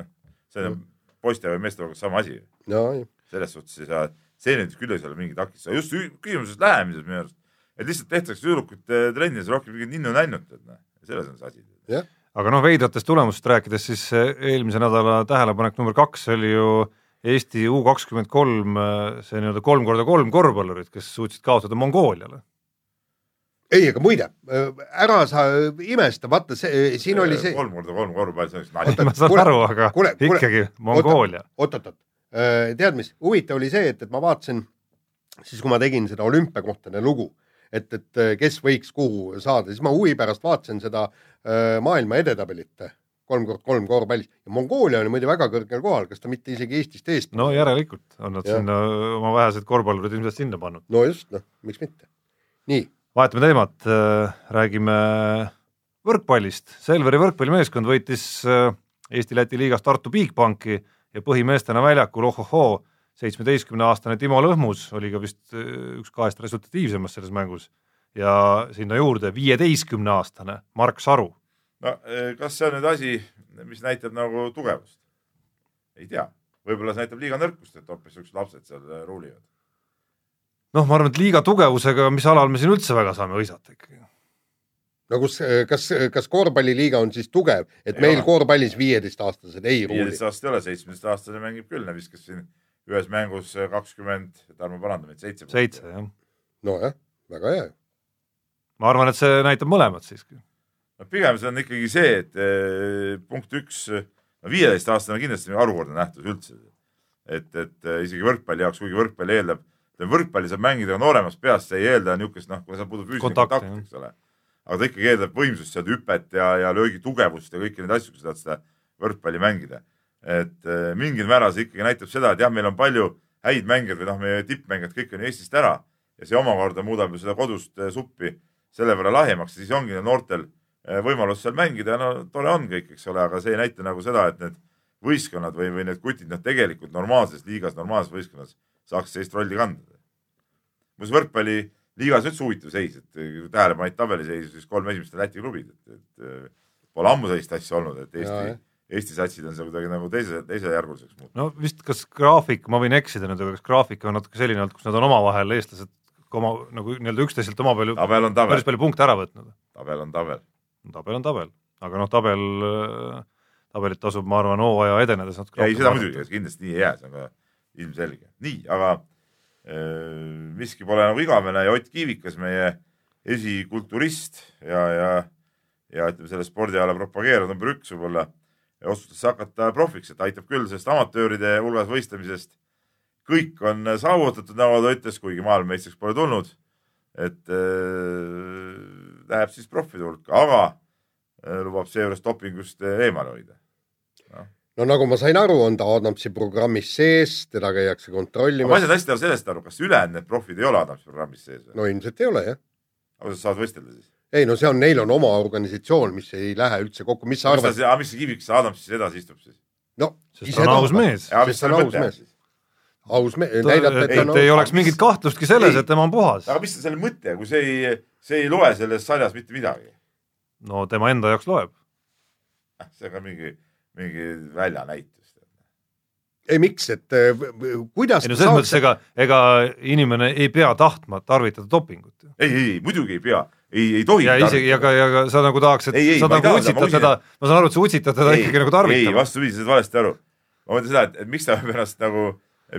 noh, see on poiste või meeste hulgas sama asi. no selles suhtes ei saa, see nüüd küll ei saa mingi takistus, just ü- küsimuses lähemises minu arust. et lihtsalt tehtakse tüdrukute trennides rohkem mingit ninnu-nännut, et noh, selles on see asi. jah, aga noh, veidratest tulemustest rääkides, siis eh, eelmise nädala tähelepanek number kaks oli ju Eesti U kakskümmend kolm, see nii-öelda kolm korda kolm korvpallurit, kes suutsid kaotada Mongooliale. ei, aga muide, ära sa imesta, vaata see, siin oli see, kolm korda kolm korvpall, see on üks nali ma saan kuule, aru, aga kuule, kuule, ikkagi Mongoolia. oot-oot-oot, tead mis, huvitav oli see, et, et ma vaatasin siis, kui ma tegin seda olümpiakohtade lugu, et, et kes võiks kuhu saada, siis ma huvi pärast vaatasin seda öö, maailma edetabelit kolm kord kolm korvpallis ja Mongoolia oli muide väga kõrgel kohal, kas ta mitte isegi Eestist eest no järelikult on nad Jah. sinna oma vähesed korvpallurid ilmselt sinna pannud. no just, noh, miks mitte. nii, vahetame teemat, räägime võrkpallist. Selveri võrkpallimeeskond võitis äh, Eesti-Läti liigas Tartu Bigbanki ja põhimeestena väljakul ohohoo, seitsmeteistkümneaastane Timo Lõhmus oli ka vist äh, üks kahest resultatiivsemast selles mängus ja sinna juurde viieteistkümneaastane Mark Saru. no eh, kas see on nüüd asi, mis näitab nagu tugevust? ei tea, võib-olla see näitab liiga nõrkust, et hoopis siuksed lapsed seal eh, ruulivad. noh, ma arvan, et liiga tugevusega, mis alal me siin üldse väga saame hõisata ikkagi. No kus, kas, kas korvpalliliiga on siis tugev, et Ei meil ole. korvpallis viieteistaastased ei ruuli viieteist? aastat ei ole, seitsmeteistaastane mängib küll, viskas siin ühes mängus kakskümmend, Tarmo paranda meid, seitse. seitse, jah. nojah, väga hea. ma arvan, et see näitab mõlemat siiski. no pigem see on ikkagi see, et eh, punkt üks, no viieteistaastane on kindlasti harukordne nähtus üldse. et, et eh, isegi võrkpalli jaoks, kuigi võrkpalli eeldab, võrkpalli saab mängida ka nooremast peast, see ei eelda niisugust, noh, kui sa puudub füüsiline Kontakti, kontakt, eks ole. Aga ta ikkagi eeldab võimsust, sealt hüpet ja, ja löögi tugevust ja kõiki neid asju, kui sa tahad seda võrkpalli mängida. et eh, mingil määral see ikkagi näitab seda, et jah, meil on palju häid mängijaid või noh, meie tippmängijad kõik on Eestist ära ja see omakorda muudab ju seda kodust eh, suppi selle võrra lahjemaks, siis ongi noortel eh, võimalus seal mängida ja no tore on kõik, eks ole, aga see ei näita nagu seda, et need võistkonnad või, või need kutid, nad tegelikult normaalses liigas, normaalses võistkonnas saaks sellist rolli kanda. muuseas võrkpalliliigas üldse huvitav seis, et kui tähele panid tabeliseisu, siis kolm esimest on Läti klubid, et, et eh, pole ammu sellist asja olnud, et Eesti Eesti satsid on seal kuidagi nagu teise, teisejärguliseks muutunud. no vist kas graafik, ma võin eksida nüüd, aga kas graafik on natuke selline olnud, kus nad on omavahel, eestlased oma nagu nii-öelda üksteiselt oma palju, päris, palju punkte ära võtnud. tabel on tabel. tabel on tabel, aga noh, tabel, tabelit tasub, ma arvan, hooaja edenedes natuke ei, seda muidugi, kindlasti nii ei jää, see on ka ilmselge. nii, aga äh, miski pole nagu igavene ja Ott Kiivikas, meie esikulturist ja, ja, ja ütleme, selle spordiala propageerija number üks võib-olla, otsustas hakata profiks, et aitab küll sellest amatööride hulgas võistlemisest. kõik on saavutatud, nagu ta ütles, kuigi maailmameistriks pole tulnud. et äh, läheb siis profide hulka, aga äh, lubab seejuures dopingust äh, eemale hoida. No nagu ma sain aru, on ta Adamsi programmis sees, teda käiakse ma ei kontrollimas. saanud hästi aru sellest aru, kas ülejäänud need profid ei ole Adamsi programmis sees või? no ilmselt ei ole jah. aga sa saad võistelda siis? ei no see on, neil on oma organisatsioon, mis ei lähe üldse kokku, mis sa arvad, see, mis see Kiviks Adams siis edasi istub siis? no sest ta on aus mees. ja Sest mis ta on selle aus mõte on mees. siis? aus mees, näidata, et ta on ei oleks mingit kahtlustki selles, Ei. et tema on puhas. aga mis selle mõte, kui see ei, see ei loe selles sarjas mitte midagi? no tema enda jaoks loeb. see on ka mingi, mingi väljanäitus. ei miks, et v- kuidas ei no selles mõttes, ega, ega inimene ei pea tahtma tarvitada dopingut. ei, ei, muidugi ei pea, ei, ei tohi. ja isegi, ja ka, ja ka sa nagu tahaks, et Ei, ei, sa ei nagu utsitad ma usin, teda, ma saan aru, et sa utsitad teda ikkagi nagu ei, tarvitama. vastupidi, sa saad valesti aru. ma mõtlen seda, et, et miks ta peab ennast nagu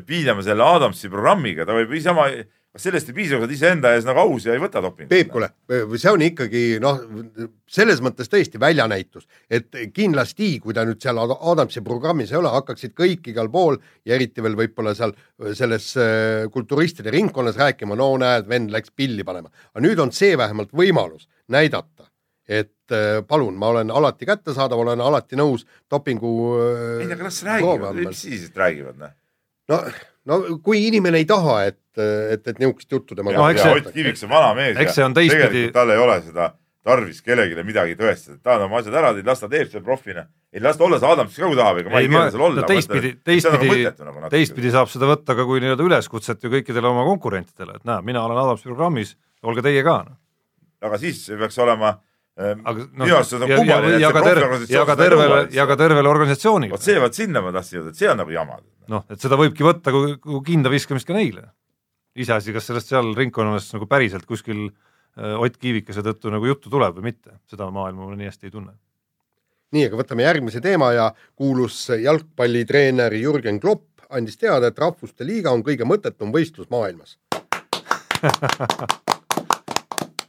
piinama selle Adamsi programmiga, ta võib niisama, kas sellest ei piisa, kui sa oled iseenda ees nagu aus ja ei võta dopingut? Peep, kuule, see on ikkagi noh, selles mõttes tõesti väljanäitus, et kindlasti, kui ta nüüd seal Ad- Adamsi programmis ei ole, hakkaksid kõik igal pool ja eriti veel võib-olla seal selles äh, kulturistide ringkonnas rääkima, no näed, vend läks pilli panema. aga nüüd on see vähemalt võimalus näidata, et äh, palun, ma olen alati kättesaadav, olen alati nõus dopingu äh, ei, aga las räägivad, mis siis et räägivad, noh. no, no kui inimene ei taha, et, et, et niisugust juttu temaga No ja, ja see- Ott Kiviks on vana mees on teistpidi- tegelikult tal ei ole seda tarvis kellelegi midagi tõestada, ta on oma asjad ära teinud, las ta teeb selle profina. ei las ta olla see Adams ka, kui tahab, ega ma ei keela, seal olla. teistpidi, teistpidi, teistpidi saab seda võtta ka kui nii-öelda üleskutset ju kõikidele oma konkurentidele, et näe, mina olen Adamsi programmis, olge teie ka no.. aga siis peaks olema ähm, aga noh, minu arust see on ja, ja, kummaline, et ja see ka terve, profiorganisatsioon ja ka tervele ja ka tervele organisatsioonile vot. see, vot sinna ma tahtsin jõuda, et see on nagu jama. noh, et seda võibki võtta kui, kui kinda viskamist ka neile. iseasi, kas sellest seal ringkonnas nagu päriselt kuskil äh, Ott Kiivikese tõttu nagu juttu tuleb või mitte, seda maailma ma nii hästi ei tunne. nii, aga võtame järgmise teema ja kuulus jalgpallitreener Jürgen Klopp andis teada, et Rahvuste Liiga on kõige mõttetum võistlus maailmas. [laughs]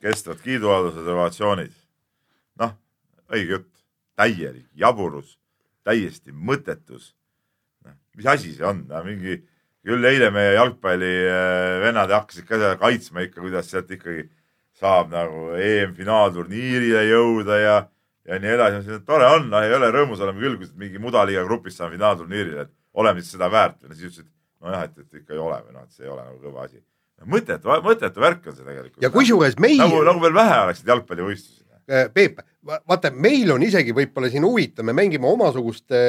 kestvad kiiduavaldused, ovatsioonid. noh, õige jutt, täielik jaburus, täiesti mõttetus. mis asi see on, mingi, küll eile meie jalgpallivennad hakkasid ka seda kaitsma ikka, kuidas sealt ikkagi saab nagu EM-finaalturniirile jõuda ja, ja nii edasi, ma ütlesin, et tore on, noh ei ole rõõmus oleme küll, kui mingi mudaliiga grupis saame finaalturniirile, et oleme siis seda väärt või siis ütlesid, nojah, et, et ikka ei ole või noh, et see ei ole nagu kõva asi. mõttetu, mõttetu värk on see tegelikult. ja kusjuures meie nagu, nagu veel vähe oleks jalgpallivõistlusi. Äh, Peep, vaata, meil on isegi võib-olla siin huvitav, me mängime omasuguste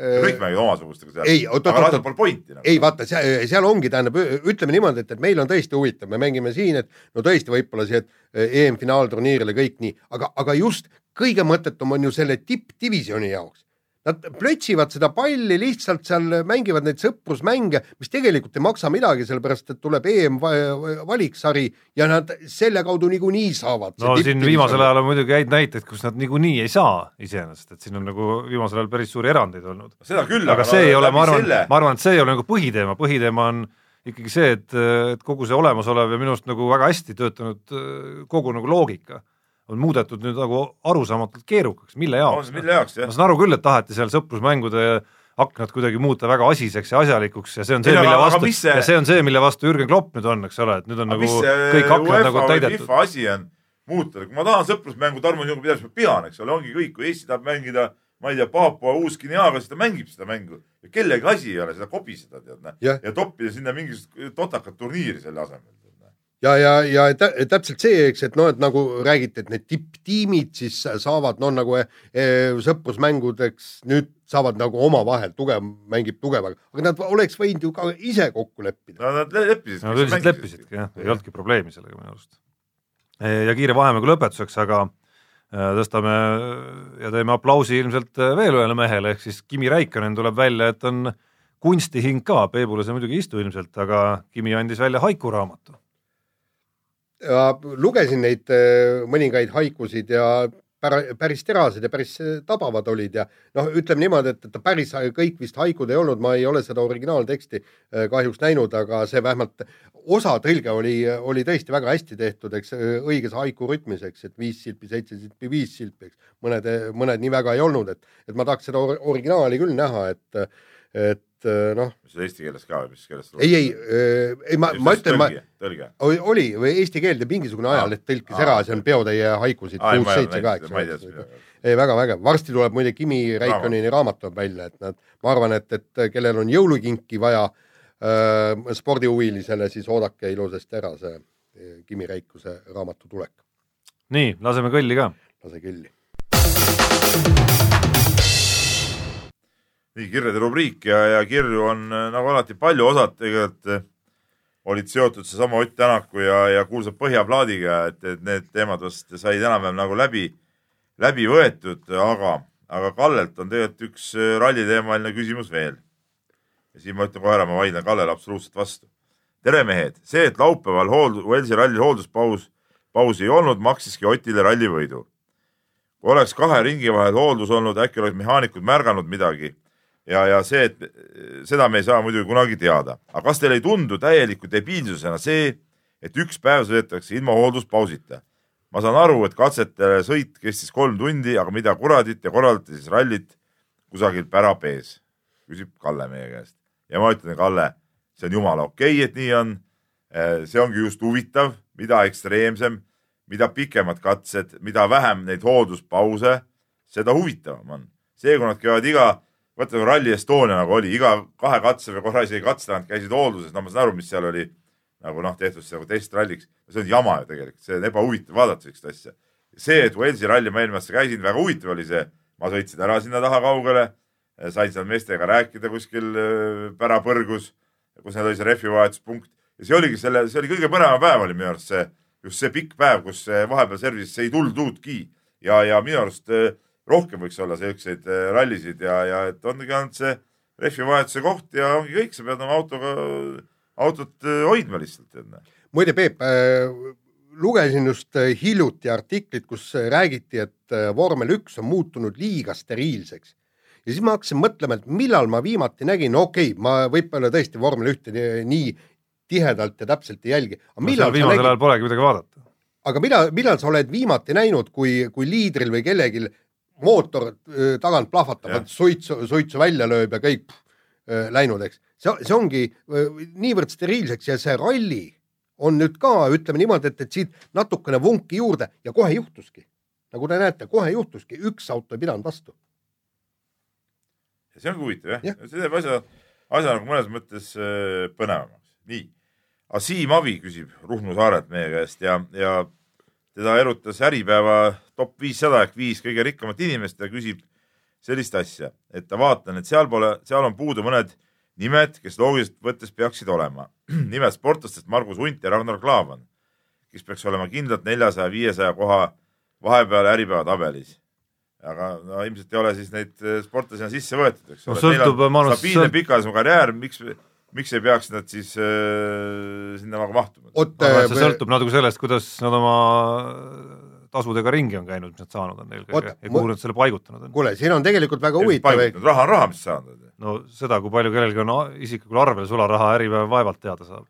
kõik mängivad omasugustega seal. ei, oot, oot, oot, pointi nagu.. ei vaata, seal ongi, tähendab, ütleme niimoodi, et, et meil on tõesti huvitav, me mängime siin, et no tõesti võib-olla see, et EM-finaalturniirile kõik nii, aga, aga just kõige mõttetum on ju selle tippdivisjoni jaoks. Nad plötsivad seda palli lihtsalt seal, mängivad neid sõprusmänge, mis tegelikult ei maksa midagi, sellepärast et tuleb EM-valiksari ja nad selle kaudu niikuinii saavad. no siin viimasel ajal on muidugi häid näiteid, kus nad niikuinii ei saa iseenesest, et siin on nagu viimasel ajal päris suuri erandeid olnud. seda küll, aga see ei ole, ma arvan ma arvan, et see ei ole nagu põhiteema, põhiteema on ikkagi see, et, et kogu see olemasolev ja minu arust nagu väga hästi töötanud kogu nagu loogika on muudetud nüüd nagu arusaamatult keerukaks, mille jaoks ma. saan aru küll, et taheti seal sõprusmängude aknad kuidagi muuta väga asiseks ja asjalikuks ja see on see, mille vastu see- ja see on see, mille vastu Jürgen Klopp nüüd on, eks ole, et nüüd on aga nagu kõik aknad UEFA nagu täidetud. FIFA asi on muuta, kui ma tahan sõprusmängu Tarmo Jungu pidades, ma pean, eks ole, ongi kõik, kui Eesti tahab mängida, ma ei tea, Paapua Uus-Guineaga, siis ta mängib seda mängu ja kellegi asi ei ole seda kobiseda, tead ja toppida sinna mingisugust totakat turniiri selle asemel. ja, ja, ja tä täpselt see, eks, et noh, et nagu räägiti, et need tipptiimid siis saavad noh, nagu eh, sõprusmängudeks nüüd saavad nagu omavahel, tugev mängib tugevaga, aga nad oleks võinud ju ka ise kokku leppida. no nad le- leppisid. Nad üldiselt leppisidki jah, ei olnudki probleemi sellega minu arust. ja kiire vahemängu lõpetuseks, aga äh, tõstame ja teeme aplausi ilmselt veel ühele mehele, ehk siis Kimi Räikkönen tuleb välja, et on kunstihing ka, Peebule see muidugi ei istu ilmselt, aga Kimi andis välja haikuraamatu. Ja lugesin neid eh, mõningaid haikusid ja päris terased ja päris äh, tabavad olid ja noh, ütleme niimoodi, et, et päris kõik vist haikud ei olnud, ma ei ole seda originaalteksti äh, kahjuks näinud, aga see vähemalt osa tõlge oli, oli tõesti väga hästi tehtud, eks õiges haiku rütmis, eks, et viis silpi, seitse silpi, viis silpi, eks. mõned, mõned nii väga ei olnud, et, et ma tahaks seda or originaali küll näha, et, et noh. mis eesti keeles ka või mis keeles? ei, ei, ei ma, ma ütlen, ma. oli või eesti keelde mingisugune ajaleht tõlkis ära, see on Peotäie haikusid kuus, seitse, kaheksa. ei, väga vägev, varsti tuleb muide Kimi Reikonini raamat tuleb välja, et nad, ma arvan, et, et kellel on jõulukinki vaja äh, spordihuvilisele, siis oodake ilusasti ära see Kimi Reikuse raamatu tulek. nii, laseme kõlli ka. lase kõlli nii kirjade rubriik ja, ja kirju on äh, nagu alati palju, osad tegelikult äh, olid seotud seesama Ott Tänaku ja, ja kuulsa Põhjaplaadiga, et, et need teemad vast said enam-vähem nagu läbi, läbi võetud, aga, aga Kallelt on tegelikult üks äh, ralliteemaline küsimus veel. ja siin ma ütlen kohe ära, ma vaidlen Kallele absoluutselt vastu. tere, mehed, see, et laupäeval hooldu-, Velsi ralli hoolduspaus, pausi ei olnud, maksiski Otile rallivõidu. kui oleks kahe ringi vahel hooldus olnud, äkki oleks mehaanikud märganud midagi ja, ja see, et seda me ei saa muidugi kunagi teada, aga kas teile ei tundu täieliku debiilsusena see, et üks päev sõidetakse ilma hoolduspausita? ma saan aru, et katsete sõit kestis kolm tundi, aga mida kuradit ja korraldate siis rallit kusagil pärapees, küsib Kalle meie käest. ja ma ütlen, Kalle, see on jumala okei okay,, et nii on. see ongi just huvitav, mida ekstreemsem, mida pikemad katsed, mida vähem neid hoolduspause, seda huvitavam on. see, kui nad käivad iga vaata nagu Rally Estonia nagu oli, iga kahe katse või korra isegi katse tagant käisid hoolduses, no ma saan aru, mis seal oli nagu noh, tehtud nagu testralliks. see on jama ju tegelikult, see on ebahuvitav vaadata sellist asja. see, et Walesi ralli ma eelmine aasta käisin, väga huvitav oli see, ma sõitsin ära sinna taha kaugele, sain seal meestega rääkida kuskil äh, pärapõrgus, kus neil oli see rehvivahetuspunkt ja see oligi selle, see oli kõige põnevam päev oli minu arust see, just see pikk päev, kus vahepeal service'isse ei tulnud uudki ja, ja minu arust äh, rohkem võiks olla siukseid äh, rallisid ja, ja et ongi ainult see rehvivahetuse koht ja ongi kõik, sa pead oma autoga, autot äh, hoidma lihtsalt. muide, Peep äh,, lugesin just äh, hiljuti artiklit, kus räägiti, et vormel üks on muutunud liiga steriilseks. ja siis ma hakkasin mõtlema, et millal ma viimati nägin, okei okay,, ma võib-olla tõesti vormel ühte nii tihedalt ja täpselt ei jälgi. no viimasel ajal polegi midagi vaadata. aga mida, millal sa oled viimati näinud, kui, kui liidril või kellelgi mootor tagant plahvatab, suitsu, suitsu välja lööb ja kõik pff, läinud, eks. see, see ongi niivõrd steriilseks ja see ralli on nüüd ka, ütleme niimoodi, et, et siit natukene vunki juurde ja kohe juhtuski. nagu te näete, kohe juhtuski, üks auto ei pidanud vastu. see ongi huvitav jah ja., see teeb asja, asja nagu mõnes mõttes põnevamaks. nii, aga Siim Avi küsib Ruhnu saarelt meie käest ja, ja teda erutas Äripäeva top viissada ehk viis kõige rikkamat inimest ja küsib sellist asja, et ta vaatan, et seal pole, seal on puudu mõned nimed, kes loogiliselt võttes peaksid olema. [clears throat] nimelt sportlastest Margus Hunt ja Ragnar Klavan, kes peaks olema kindlalt neljasaja, viiesaja koha vahepeal Äripäeva tabelis. aga no ilmselt ei ole siis neid sportlasi sisse võetud, eks no, ole. sõltub, ma arvan, stabiilne pikaajalisem karjäär, miks miks ei peaks nad siis äh, sinna nagu mahtuma? see äh, sõltub natuke sellest, kuidas nad oma tasudega ringi on käinud, mis nad saanud on eelkõige ja kuhu nad selle paigutanud on. kuule, siin on tegelikult väga huvitav. raha on raha, mis saanud on. no seda, kui palju kellelgi on isiklikul arvel sularaha Äripäev vaevalt teada saab.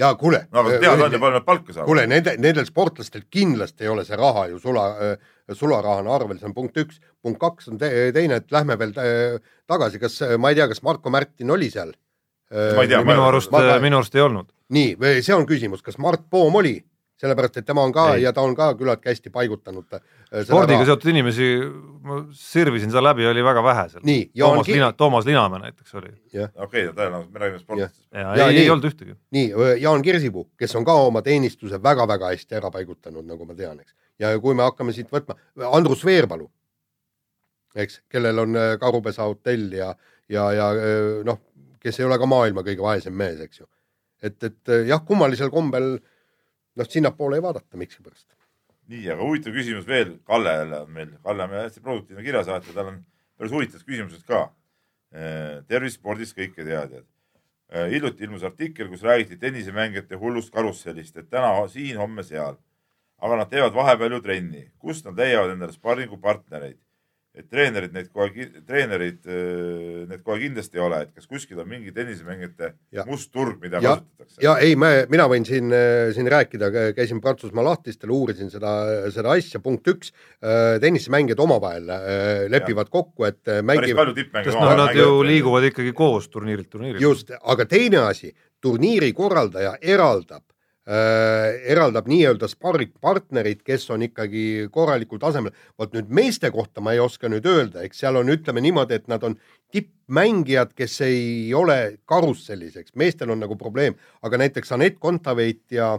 ja kuule. no aga teada on ja palju nad palka saavad. kuule, nende, nendel sportlastel kindlasti ei ole see raha ju sula äh,, sularahana arvel, see on punkt üks. punkt kaks on te teine, et lähme veel äh, tagasi, kas ma ei tea, kas Marko Märtin oli seal Tea, minu arust, minu arust ei olnud. nii, see on küsimus, kas Mart Poom oli, sellepärast et tema on ka ei. ja ta on ka küllaltki hästi paigutanud. Äh, spordiga seotud inimesi, ma sirvisin seal läbi, oli väga vähe seal. Toomas Ki... Lina, Toomas Linamäe näiteks oli. okei, tõenäoliselt me räägime spordist. ei, ei, ei olnud ühtegi. nii, Jaan Kirsipuu, kes on ka oma teenistuse väga-väga hästi ära paigutanud, nagu ma tean, eks. ja kui me hakkame siit võtma, Andrus Veerpalu, eks, kellel on äh, Karupesa hotell ja, ja, ja äh, noh, kes ei ole ka maailma kõige vaesem mees, eks ju. et, et eh, jah, kummalisel kombel noh, sinnapoole ei vaadata miskipärast. nii, aga huvitav küsimus veel, Kalle jälle on meil, Kalle on hästi produktiivne kirjasaatja, tal on päris huvitavad küsimused ka. Eh, tervis spordis kõike teadjad. Eh, hiljuti ilmus artikkel, kus räägiti tennisemängijate hullust karussellist, et täna siin, homme seal. aga nad teevad vahepeal ju trenni, kust nad leiavad endale sparringupartnereid et treenerid neid kohe, treenerid äh, need kohe kindlasti ei ole, et kas kuskil on mingi tennisemängijate Ja. must turg, mida ja, kasutatakse? ja ei, me, mina võin siin, siin rääkida, käisin Prantsusmaa lahtistel, uurisin seda, seda asja, punkt üks, tennisemängijad omavahel äh, lepivad kokku, et äh, päris mängivad, palju tippmänge noh, nad ju liiguvad ikkagi koos turniirilt turniirile. just, aga teine asi, turniiri korraldaja eraldab äh, eraldab nii-öelda sparringpartnerid, kes on ikkagi korralikul tasemel. vot nüüd meeste kohta ma ei oska nüüd öelda, eks seal on, ütleme niimoodi, et nad on tippmängijad, kes ei ole karusselliseks, meestel on nagu probleem, aga näiteks Anett Kontaveit ja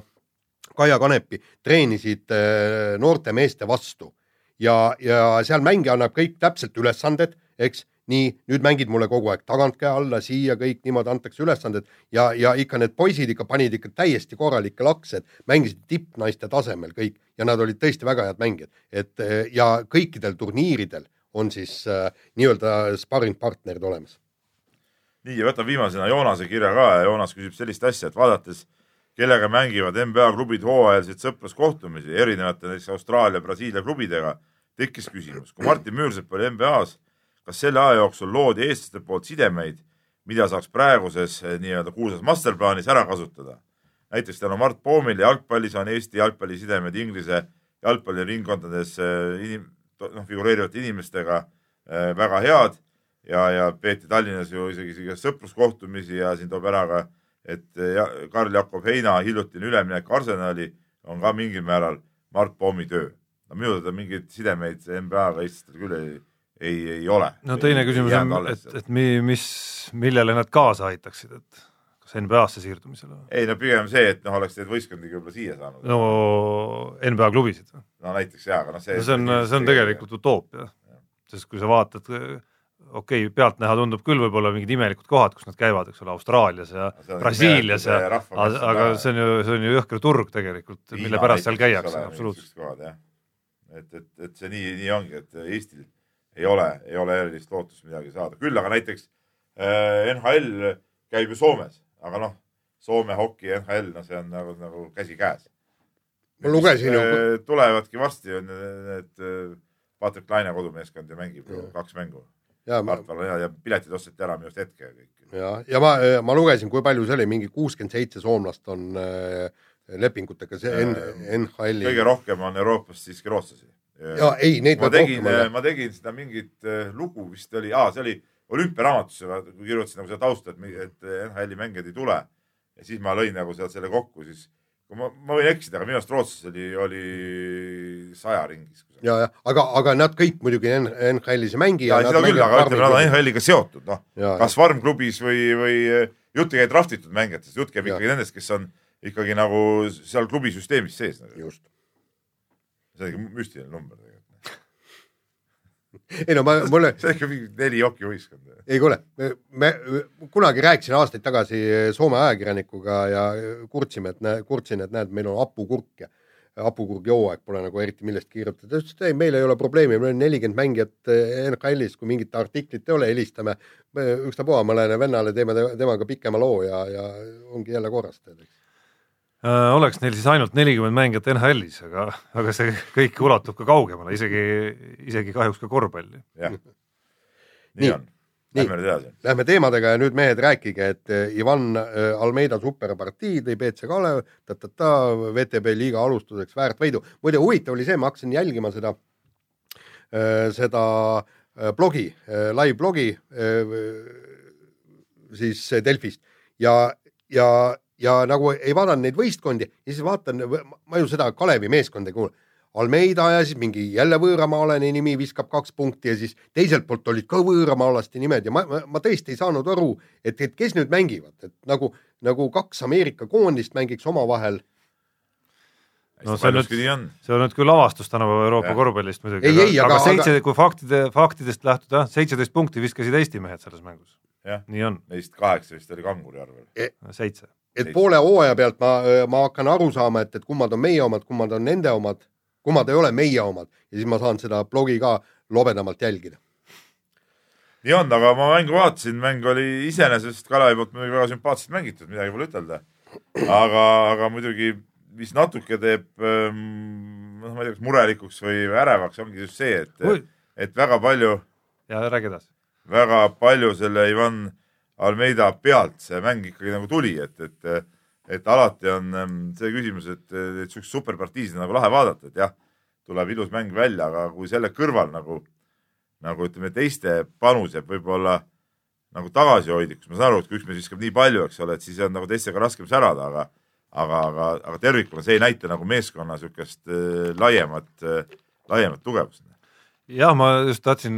Kaia Kanepi treenisid äh, noorte meeste vastu. Ja, ja seal mängija annab kõik täpselt ülesanded, eks nii, nüüd mängid mulle kogu aeg tagantkäe alla, siia kõik niimoodi antakse ülesanded. Ja, ja ikka need poisid ikka panid ikka täiesti korralikke lakse, et mängisid tippnaiste tasemel kõik. Ja nad olid tõesti väga head mängijad, et ja kõikidel turniiridel on siis äh, nii-öelda sparringpartnerid olemas. nii ja võtan viimasena Joonase kirja ka. Ja Joonas küsib sellist asja, et vaadates, kellega mängivad NBA klubid hooajaliselt sõpruskohtumisi erinevate näiteks Austraalia, Brasiilia klubidega, tekkis küsimus, kui Martin Müürsepp oli NBA-s kas selle aja jooksul loodi eestlaste poolt sidemeid, mida saaks praeguses eh, nii-öelda kuulsas masterplaanis ära kasutada. näiteks tänu Mart Poomile jalgpallis on Eesti jalgpallisidemed Inglise jalgpalliringkondades eh, inim-, noh, figureerivate inimestega eh, väga head ja, ja peeti Tallinnas ju isegi, isegi sõpruskohtumisi ja siin toob ära ka, et ja, Karl-Jakob Heina hiljutine üleminek Arsenali on ka mingil määral Mart Poomi töö. no minu teada mingeid sidemeid NBA-ga eestlastel küll ei ei, ei ole. no teine küsimus on, et, et mi, mis, millele nad kaasa aitaksid, et kas NBA-sse siirdumisele? ei no pigem see, et noh, oleks neid võistkondi võib-olla siia saanud. no NBA klubisid või? no näiteks jaa, aga noh, see no see on, see on tegelikult utoopia. sest kui sa vaatad, okei okay,, pealtnäha tundub küll võib-olla mingid imelikud kohad, kus nad käivad, eks ole, Austraalias ja Brasiilias ja, aga see on ju, see on ju jõhker turg tegelikult, mille pärast seal käiakse, absoluutselt. et, et, et see nii, nii ongi, et Eestil ei ole, ei ole erilist lootust midagi saada, küll aga näiteks äh, NHL käib ju Soomes, aga noh, Soome hoki NHL, no see on nagu, nagu käsikäes. ma lugesin ju. tulevadki varsti on need Patrick Laine kodumeeskond ja mängib ja. kaks mängu. ja, ma... ja piletid osteti ära minu arust hetke kõik. ja, ja ma, ma lugesin, kui palju see oli, mingi kuuskümmend seitse soomlast on äh, lepingutega see NHL-i. kõige rohkem on Euroopas siiski rootslasi ja ei, neid ma tegin, ma tegin seda mingit äh, lugu vist oli, see oli olümpiaraamatusse, kui kirjutasin nagu seda tausta, et, et NHL-i mängijad ei tule. ja siis ma lõin nagu sealt selle kokku, siis ma, ma võin eksida, aga minu arust Rootsis oli, oli saja ringis. ja, ja aga, aga nad kõik muidugi NHL-is ei mängi. ja seda küll, aga ütleme, nad on NHL-iga seotud, noh. kas farmklubis või, või jutt ei käi draftitud mängijatest, jutt käib ikkagi nendest, kes on ikkagi nagu seal klubi süsteemis sees nagu.. just see on ikka müstiline number tegelikult. ei no ma, mulle. [laughs] see on ikka mingi neli jokivõistkonda. ei kuule, me kunagi rääkisin aastaid tagasi Soome ajakirjanikuga ja kurtsime, et näe, kurtsin, et näed, meil on hapukurk ja hapukurgi hooaeg pole nagu eriti millestki kirjutada. ta ütles, et ei, meil ei ole probleemi, meil on nelikümmend mängijat NHL-is, kui mingit artiklit ei ole, helistame ükstapuha mõnele vennale, teeme temaga pikema loo ja, ja ongi jälle korras tead, eks oleks neil siis ainult nelikümmend mängijat NHL-is, aga, aga see kõik ulatub ka kaugemale, isegi, isegi kahjuks ka korvpalli. jah, nii, nii on. Lähme nüüd edasi. Lähme teemadega ja nüüd mehed rääkige, et äh, Ivan äh, Almeida superpartii tõi BC Kalev, ta-ta-ta, VTB liiga alustuseks väärt võidu. muide, huvitav oli see, ma hakkasin jälgima seda, seda blogi, live blogi siis Delfist ja, ja ja nagu ei vaadanud neid võistkondi ja siis vaatan, ma ju seda Kalevi meeskonda ei kuule. Almeida ja siis mingi jälle võõramaalane nimi viskab kaks punkti ja siis teiselt poolt olid ka võõramaalaste nimed ja ma, ma, ma tõesti ei saanud aru, et, et kes nüüd mängivad, et nagu, nagu kaks Ameerika koondist mängiks omavahel no see on nüüd, see on nüüd küll avastus tänapäeva Euroopa korvpallist muidugi, aga, aga, aga seitse aga..., kui faktide, faktidest lähtuda, seitseteist punkti viskasid Eesti mehed selles mängus. nii on. Neist kaheksa vist oli Kanguri arvel e. seitse et poole hooaja pealt ma, ma hakkan aru saama, et, et kummad on meie omad, kummad on nende omad, kummad ei ole meie omad ja siis ma saan seda blogi ka lobedamalt jälgida. nii on, aga ma mängu vaatasin, mäng oli iseenesest Kalevi poolt muidugi väga sümpaatselt mängitud, midagi pole ütelda. aga, aga muidugi mis natuke teeb ähm, noh, ma ei tea, kas murelikuks või ärevaks, ongi just see, et, et väga palju, ja räägi edasi. väga palju selle Ivan Almeida pealt see mäng ikkagi nagu tuli, et, et et alati on ähm, see küsimus, et, et siukseid superpartiisid on nagu lahe vaadata, et jah, tuleb ilus mäng välja, aga kui selle kõrval nagu, nagu ütleme, teiste panus jääb võib-olla nagu tagasihoidlikuks, ma saan aru, et kui üks mees viskab nii palju, eks ole, et siis on nagu teistega raskem särada, aga aga, aga, aga tervikuna see ei näita nagu meeskonna niisugust äh, laiemat äh,, laiemat tugevust. jah, ma just tahtsin,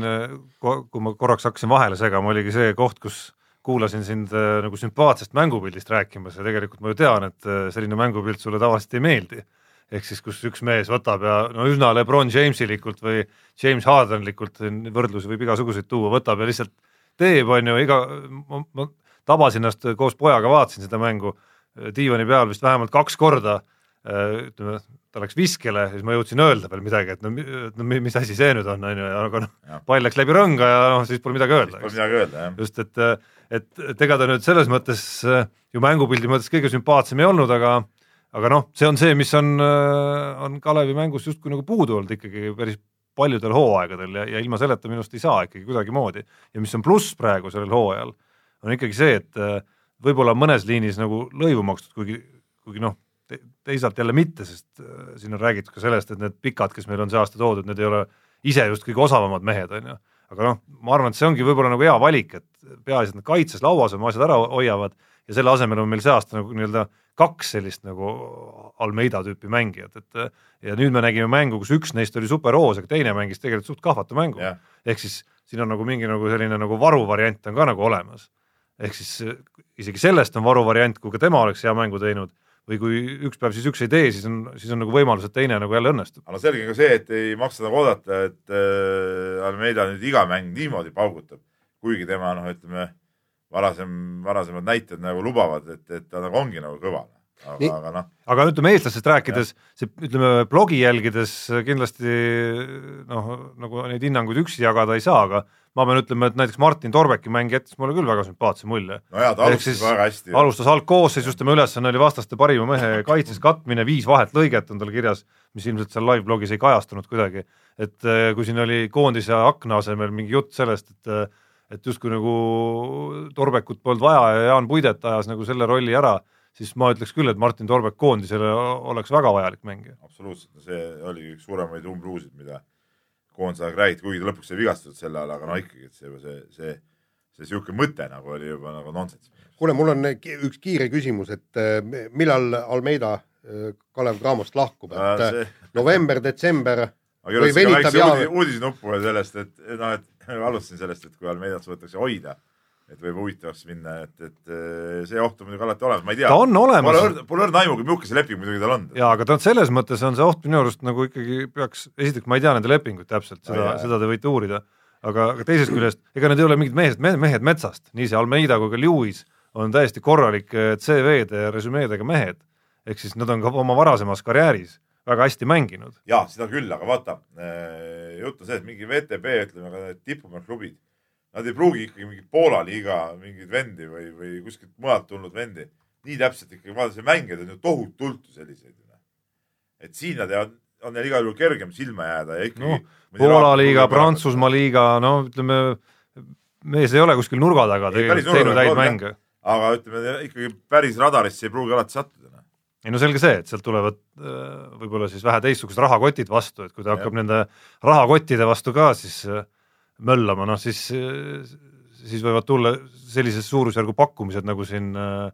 kui ma korraks hakkasin vahele segama, oligi see koht, kus kuulasin sind äh, nagu sümpaatsest mängupildist rääkimas ja tegelikult ma ju tean, et äh, selline mängupilt sulle tavaliselt ei meeldi. ehk siis, kus üks mees võtab ja no üsna Lebron Jamesilikult või James Hardenlikult, võrdlusi võib igasuguseid tuua, võtab ja lihtsalt teeb, on ju, iga, ma, tabasin ennast koos pojaga, vaatasin seda mängu äh, diivani peal vist vähemalt kaks korda, ütleme, ta läks viskele ja siis ma jõudsin öelda veel midagi, et no, et no mi- mis asi see nüüd on, on ju, aga noh pall läks läbi rõnga ja noh, siis pole midagi öelda, Pole midagi öelda, jah. just, et, et, et ega ta nüüd selles mõttes äh, ju mängupildi mõttes kõige sümpaatsem ei olnud, aga aga noh, see on see, mis on, on Kalevi mängus justkui nagu puudu olnud ikkagi päris paljudel hooaegadel ja, ja ilma selleta minu arust ei saa ikkagi kuidagimoodi. ja mis on pluss praegu sellel hooajal, on ikkagi see, et äh, võib-olla mõnes liinis nagu lõivu makstud, kuigi, kuigi noh, teisalt jälle mitte, sest äh, siin on räägitud ka sellest, et need pikad, kes meil on see aasta toodud, need ei ole ise just kõige osavamad mehed, on ju aga noh, ma arvan, et see ongi võib-olla nagu hea valik, et peaasi, et nad kaitses lauas oma asjad ära hoiavad ja selle asemel on meil see aasta nagu nii-öelda kaks sellist nagu Almeida tüüpi mängijat, et ja nüüd me nägime mängu, kus üks neist oli superhoos, aga teine mängis tegelikult suht kahvatu mängu Jah.. ehk siis siin on nagu mingi nagu selline nagu varuvariant on ka nagu olemas. ehk siis isegi sellest on varuvariant, kui ka tema oleks hea mängu teinud või kui üks päev siis üks ei tee, siis on, siis on nagu võimalus, et teine nagu jälle õnnestub. aga selge on ka see, et ei maksa nagu oodata, et äh, Almeida nüüd iga mäng niimoodi paugutab, kuigi tema noh, ütleme varasem, varasemad näited nagu lubavad, et, et ta nagu ongi nagu kõva. aga aga noh, aga ütleme eestlastest rääkides, see ütleme blogi jälgides kindlasti noh, nagu neid hinnanguid üksi jagada ei saa, aga ma pean ütlema, et näiteks Martin Torbeki mäng jättis mulle küll väga sümpaatse mulje. no jaa, ta alustas siis väga hästi. alustas algkoosseisus, tema ülesanne oli vastaste parima mehe kaitses katmine, viis vahet lõiget on tal kirjas, mis ilmselt seal live-blogis ei kajastunud kuidagi. et eh, kui siin oli koondise akna asemel mingi jutt sellest, et eh, et justkui nagu Torbekut polnud vaja ja Jaan Puidet ajas nagu selle rolli ära, siis ma ütleks küll, et Martin Torbek koondisele oleks väga vajalik mängija. absoluutselt, see oli üks suuremaid umbluusid, mida koondise aeg räägiti, kuigi ta lõpuks sai vigastatud selle ajal, aga no ikkagi, et see, see, see, see sihuke mõte nagu oli juba nagu nonsense. kuule, mul on üks kiire küsimus, et eh, millal Almeida eh, Kalev Cramost lahkub, et eh, november, detsember, Või venitab väikse ja- uudis, uudisnuppu veel sellest, et et noh, et [laughs] alustasin sellest, et kui Almeidat suudetakse hoida, et võib huvitavaks minna, et, et eh, see oht on muidugi alati olemas, ma ei tea. ta on Pole olemas õrn, pole õrna aimu, kui milline leping muidugi tal on. jaa, aga ta on selles mõttes on see oht minu arust nagu ikkagi peaks, esiteks ma ei tea nende lepinguid täpselt, seda seda te võite uurida, aga, aga teisest küljest, ega need ei ole mingid mehed, mehed metsast, nii see Almeida kui ka Lewis on täiesti korralike CV-de ja resümeedega mehed. ehk siis nad on ka oma varasemas karjääris väga hästi mänginud. jaa, seda küll, aga vaata, jutt on see, et mingi VTB, ütleme tipumehe klubid, nad ei pruugi ikkagi mingi Poola liiga mingeid vendi või, või kuskilt mujalt tulnud vendi nii täpselt ikkagi, vaata see mängijaid on ju tohutult selliseid. et siin nad jäävad, on neil igal juhul kergem silma jääda ja ikkagi Noh, Poola liiga, Prantsusmaa liiga, no ütleme, mees ei ole kuskil nurga taga päris teinud häid mänge. aga ütleme ikkagi päris radarisse ei pruugi alati sattuda. noh. ei no selge see, et sealt tulevad äh, võib-olla siis vähe teistsugused rahakotid vastu, et kui ta Jah. hakkab nende rahakottide vastu ka siis äh, möllama, noh siis, siis võivad tulla sellises suurusjärgu pakkumised nagu siin äh,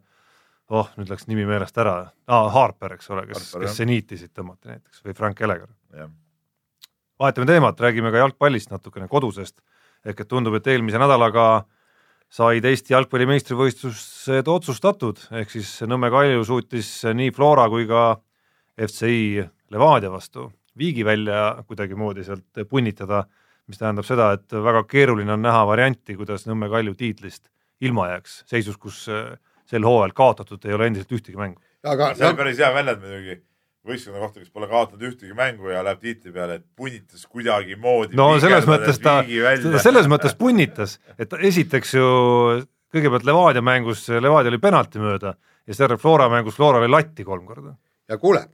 oh, nüüd läks nimi meelest ära. Ah,, Harper, eks ole, kes, kes seniiti siit tõmmati näiteks või Frank Elegar. vahetame teemat, räägime ka jalgpallist natukene kodusest, ehk et tundub, et eelmise nädalaga said Eesti jalgpalli meistrivõistlused otsustatud, ehk siis Nõmme Kalju suutis nii Flora kui ka FCI Levadia vastu viigi välja kuidagimoodi sealt punnitada, mis tähendab seda, et väga keeruline on näha varianti, kuidas Nõmme Kalju tiitlist ilma jääks, seisus, kus äh, sel hooajal kaotatud ei ole endiselt ühtegi mängu. aga see on päris hea väljend muidugi võistkonna kohta, kes pole kaotanud ühtegi mängu ja läheb tiitli peale, et punnitas kuidagimoodi. no selles mõttes ta, [laughs] selles mõttes punnitas, et esiteks ju kõigepealt Levadia mängus, Levadia oli penalti mööda ja seejärel Flora mängus Flora oli latti kolm korda. ja kuule,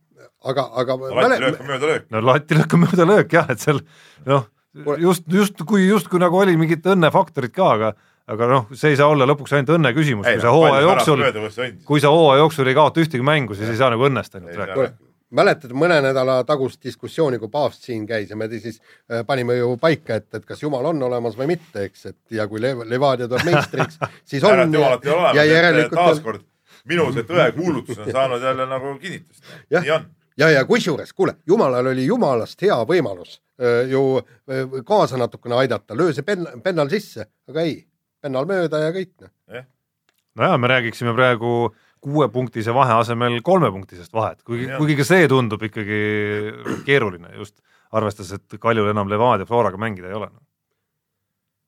aga, aga lati löök on mööda löök. no lati lükka mööda löök jah, et seal noh, just, justkui, justkui nagu oli mingit õnnefaktorit ka, aga aga noh, see ei saa olla lõpuks ainult õnne küsimus, kui sa hooaja jooksul, kui sa hooaja jooksul ei kaota ühtegi mängu, siis ei saa nagu õnnest ainult rääkida mäletad mõne nädala tagust diskussiooni, kui paavst siin käis ja me siis äh, panime ju paika, et, et kas jumal on olemas või mitte, eks, et ja kui Lev- Levadia tuleb meistriks, [laughs] siis on jumalat ei ole ja olemas, taaskord minu see tõekuulutus on saanud jälle nagu kinnitust. Nii on. ja, ja kusjuures, kuule, jumalal oli jumalast hea võimalus öö, ju kaasa natukene aidata, löö see penn, pennal sisse, aga ei, pennal mööda ja kõik noh. nojah, me räägiksime praegu kuuepunktise vahe asemel kolmepunktisest vahet, kuigi, kuigi ka see tundub ikkagi keeruline just arvestades, et Kaljul enam Levadia Floraga mängida ei ole.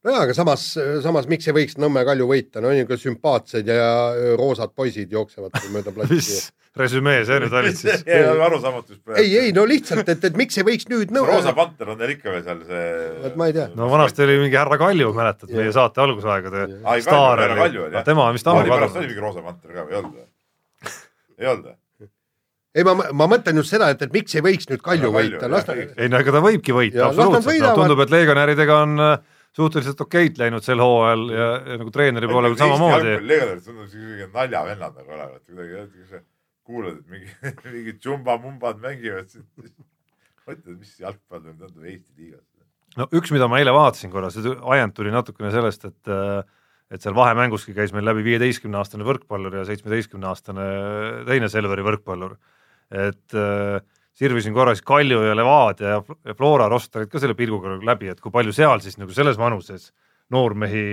nojah, aga samas, samas miks ei võiks Nõmme Kalju võita, no niisugune sümpaatsed ja öö, roosad poisid jooksevad mööda platsi mis. resümee see nüüd oli siis? [laughs] arusaamatus praegu. ei, ei no lihtsalt, et, et miks ei võiks nüüd Roosa Nõmme, panter on neil ikka veel seal see. Vot ma ei tea. no vanasti oli mingi härra Kalju, mäletad meie saate algusaegade staar oli, tema on vist ammu pärast oli kadunud. mingi roosa panter ka või ei olnud või? ei olnud või? ei ma, ma mõtlen just seda, et, et miks ei võiks nüüd Kalju võita, las ta, ei no ega ta võibki võita absoluutselt, no tundub, et legionäridega on äh, suhteliselt okeilt läinud sel hooajal ja, ja nagu treeneri poole pealt samamoodi. siuke naljavennad nagu olevat kuidagi, kuulad, et mingi, [laughs] mingid džumba-mumbad mängivad. mõtled, mis jalgpall nüüd tundub Eesti liigas. no üks, mida ma eile vaatasin korra, see ajend tuli natukene sellest, et et seal vahemänguski käis meil läbi viieteistkümne aastane võrkpallur ja seitsmeteistkümne aastane teine Selveri võrkpallur. et äh, sirvisin korra siis Kalju ja Levadia ja Fl- ja Flora rosterid ka selle pilguga nagu läbi, et kui palju seal siis nagu selles vanuses noormehi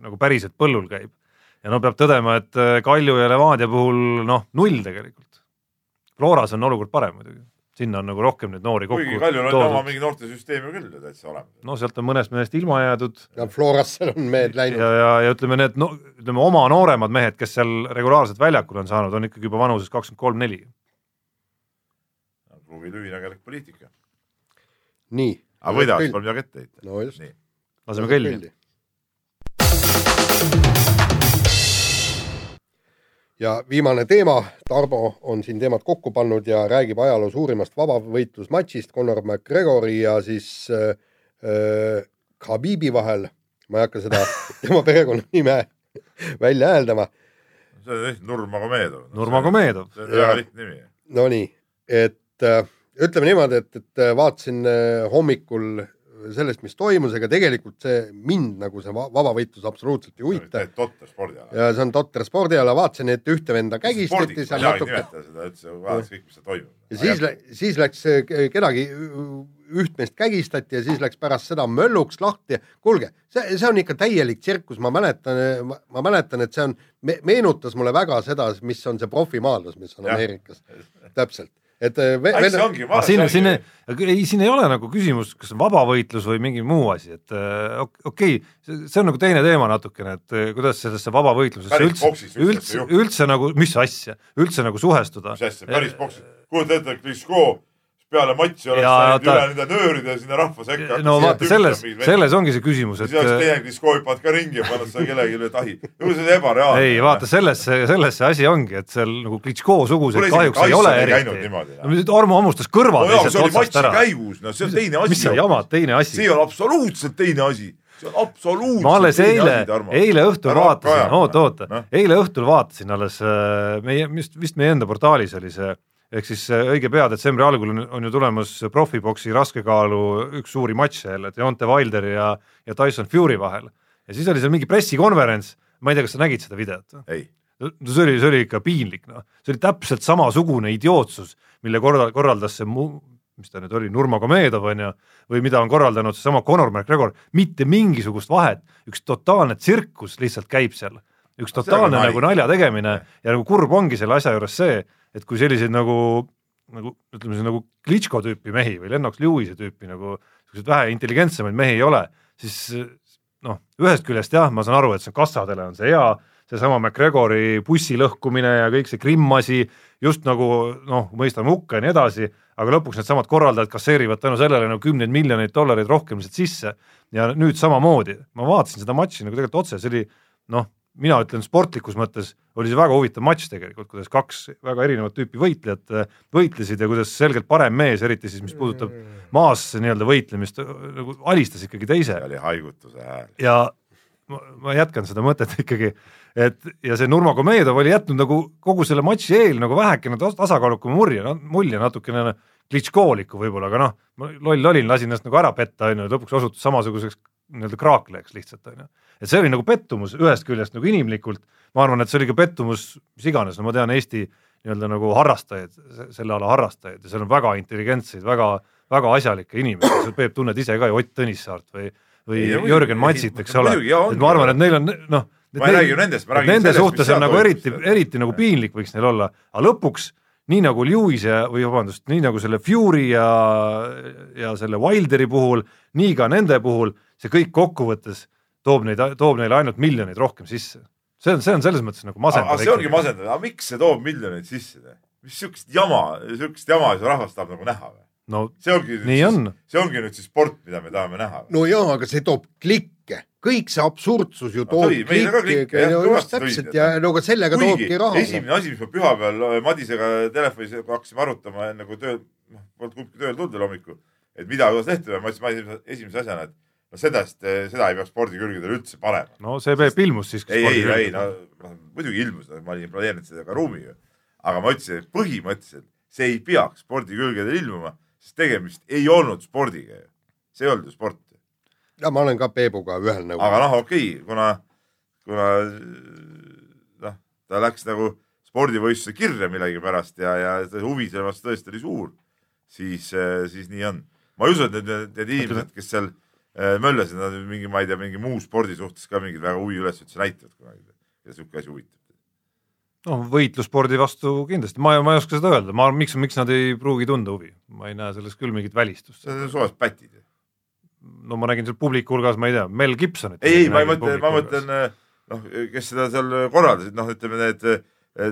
nagu päriselt põllul käib. ja no peab tõdema, et äh, Kalju ja Levadia puhul noh, null tegelikult. Floras on olukord parem muidugi, sinna on nagu rohkem neid noori kokku kuigi Kaljul on oma mingi noortesüsteem ju küll ju täitsa olemas. no sealt on mõnest mehest ilma jäädud ja Florasse on mehed läinud ja, ja, ja ütleme need no ütleme oma nooremad mehed, kes seal regulaarselt väljakul on saanud, on ikkagi juba vanuses kakskümmend kolm, neli. Klubi lühinägelik poliitika. nii. aga võidavad, pole midagi ette heita. no just. laseme kõlli. ja viimane teema, Tarmo on siin teemad kokku pannud ja räägib ajaloo suurimast vabavõitlusmatšist Conor McGregori ja siis äh, äh, Khabibi vahel. ma ei hakka seda [laughs] tema perekonnanime välja hääldama. see on tõesti Nurmagomedov. Nurmagomedov. see on väga lihtne nimi. Nonii, et äh, ütleme niimoodi, et, et äh, vaatasin äh, hommikul sellest, mis toimus, ega tegelikult see mind nagu see va- vabavõitlus absoluutselt ei huvita totter spordiala. ja see on totter spordiala, vaatasin, et ühte venda kägistati seal natuke seda üldse, vaadates kõik, mis seal toimub. ja siis, siis läks ke- kedagi üht meest kägistati ja siis läks pärast seda mölluks lahti. kuulge, see, see on ikka täielik tsirkus, ma mäletan, ma mäletan, et see on me,, meenutas mulle väga seda, mis on see profimaadlus, mis on Jah. Ameerikas. täpselt, et äh, ve- see ve- ongi, aga siin, siin, ei, siin ei ole nagu küsimus, kas on vabavõitlus või mingi muu asi, et ok- okei okay,, see on nagu teine teema natukene, et äh, kuidas sellesse vabavõitlusesse Päris üldse boksis, üldse üldse ei, üldse nagu, mis asja, üldse nagu suhestuda. mis asja, päris boks. kujuta ette, et Klitschko peale matši oleks läinud ta- üle nende nööride sinna rahva sekka. no vaata, selles, selles ongi see küsimus, siis oleks et Klitschko hüppanud ka ringi ja pannud seda kellelegi üle tahi. ju see on ebareaalne. ei vaata, sellesse, sellesse asi ongi, et seal nagu Klitschko suguseid kahjuks ei ole eriti no Armo hammustas kõrvad no see oli otsast ära. käigus, no see on teine asi. mis sa jamad, teine asi see. on absoluutselt teine asi. see on absoluutselt ma alles eile eile õhtul Ära vaatasin, oota, oota Noh., eile õhtul vaatasin alles äh, meie, vist, vist meie enda portaalis oli see, ehk siis äh, õige pea detsembri algul on, on ju tulemas profiboksi raskekaalu üks suuri matše jälle, Deontay Wilderi ja, ja Tyson Fury vahel. ja siis oli seal mingi pressikonverents, ma ei tea, kas sa nägid seda videot? ei, no see oli, see oli ikka piinlik, noh, see oli täpselt samasugune idiootsus, mille korra-, korraldas see mu-, mis ta nüüd oli, Nurmagomedov on ju, või mida on korraldanud seesama Conor McGregor, mitte mingisugust vahet, üks totaalne tsirkus lihtsalt käib seal. üks totaalne nagu nalja tegemine ja nagu kurb ongi selle asja juures see, et kui selliseid nagu, nagu ütleme siis nagu Klitschko tüüpi mehi või Lennox Lewis'i tüüpi nagu selliseid vähe intelligentsemaid mehi ei ole, siis noh, ühest küljest jah, ma saan aru, et see kassadele on see hea, seesama McGregori bussi lõhkumine ja kõik see Krimm asi just nagu noh, mõistame hukka ja nii edasi, aga lõpuks needsamad korraldajad kasseerivad tänu sellele nagu kümneid miljoneid dollareid rohkem lihtsalt sisse. Ja nüüd samamoodi, ma vaatasin seda matši nagu tegelikult otse, see oli noh, mina ütlen sportlikus mõttes oli see väga huvitav matš tegelikult, kuidas kaks väga erinevat tüüpi võitlejat äh, võitlesid ja kuidas selgelt parem mees, eriti siis mis puudutab maas nii-öelda võitlemist, nagu alistas ikkagi teise. oli haigutuse hääl. ja ma, ma jätkan seda mõtet ikkagi, et ja see Nurmagomedov oli jätnud nagu kogu selle matši eel nagu vähekene tas- tasakaalukama murje, mulje natukene klitškooliku võib-olla, aga noh, loll olin, lasin ennast nagu ära petta, on ju, lõpuks osutus samasuguseks nii-öelda kraaklejaks lihtsalt, on ju. Et see oli nagu pettumus ühest küljest nagu inimlikult, ma arvan, et see oli ka pettumus mis iganes, no ma tean Eesti nii-öelda nagu harrastajaid, selle ala harrastajaid ja seal on väga intelligentseid, väga, väga asjalikke inimesi, Peep tunned ise ka ju Ott Tõnissaart või, või muidugi, Jörgen Matsit, eks ole, et ma arvan, et neil on noh, Ma ei räägi ju nendest, ma räägin nende sellest, suhtes on nagu eriti, eriti nagu piinlik võiks neil olla, aga lõpuks nii nagu Lewis ja, või vabandust, nii nagu selle Fury ja, ja selle Wilderi puhul, nii ka nende puhul, see kõik kokkuvõttes toob neid, toob neile ainult miljoneid rohkem sisse. see on, see on selles mõttes nagu masendav. see ongi masendav, aga miks see toob miljoneid sisse? mis siukest jama, siukest jama see rahvas tahab nagu näha või? no see ongi, nii on. see ongi nüüd siis sport, mida me tahame näha. no jaa, aga see toob klikke, kõik see absurdsus ju No toob tõi, meile ka klikke, jah, no just täpselt ja no aga sellega kuigi toobki raha. esimene asi, mis ma pühapäeval äh, Madisega telefonis hakkasime arutama enne kui tööl, noh, polnud kumbki tööl tulnud veel hommikul, et mida, kuidas tehti ja ma ütlesin esimese asjana, et no seda, seda ei peaks spordikülgedele üldse panema. no see Peep ilmus siis. ei, ei, ei, no noh, muidugi ilmus, ma olin planeerinud seda ka ruumi ju. aga ma ütlesin, et põhimõtteliselt see ei peaks spordikülgedel ilmuma, sest tegemist ei olnud spordiga ju. see ei olnud ju sport. ja ma olen ka Peebuga ühel nõul. aga noh, okei okay,, kuna, kuna noh, ta läks nagu spordivõistluse kirja millegipärast ja, ja see huvi selle vastu tõesti oli suur, siis, siis nii on. ma ei usu, et need, need inimesed, kes seal möllasid, nad mingi, ma ei tea, mingi muu spordi suhtes ka mingit väga huvi üles üldse näitavad kunagi. ja sihuke asi huvitab. noh, võitlusspordi vastu kindlasti, ma, ma ei oska seda öelda, ma, miks, miks nad ei pruugi tunda huvi, ma ei näe selles küll mingit välistust. see on suvalised pätid. no ma nägin seal publiku hulgas, ma ei tea, Mel Gibsonit. ei, ei, ma ei mõtle, ma mõtlen noh, kes seda seal korraldasid, noh, ütleme need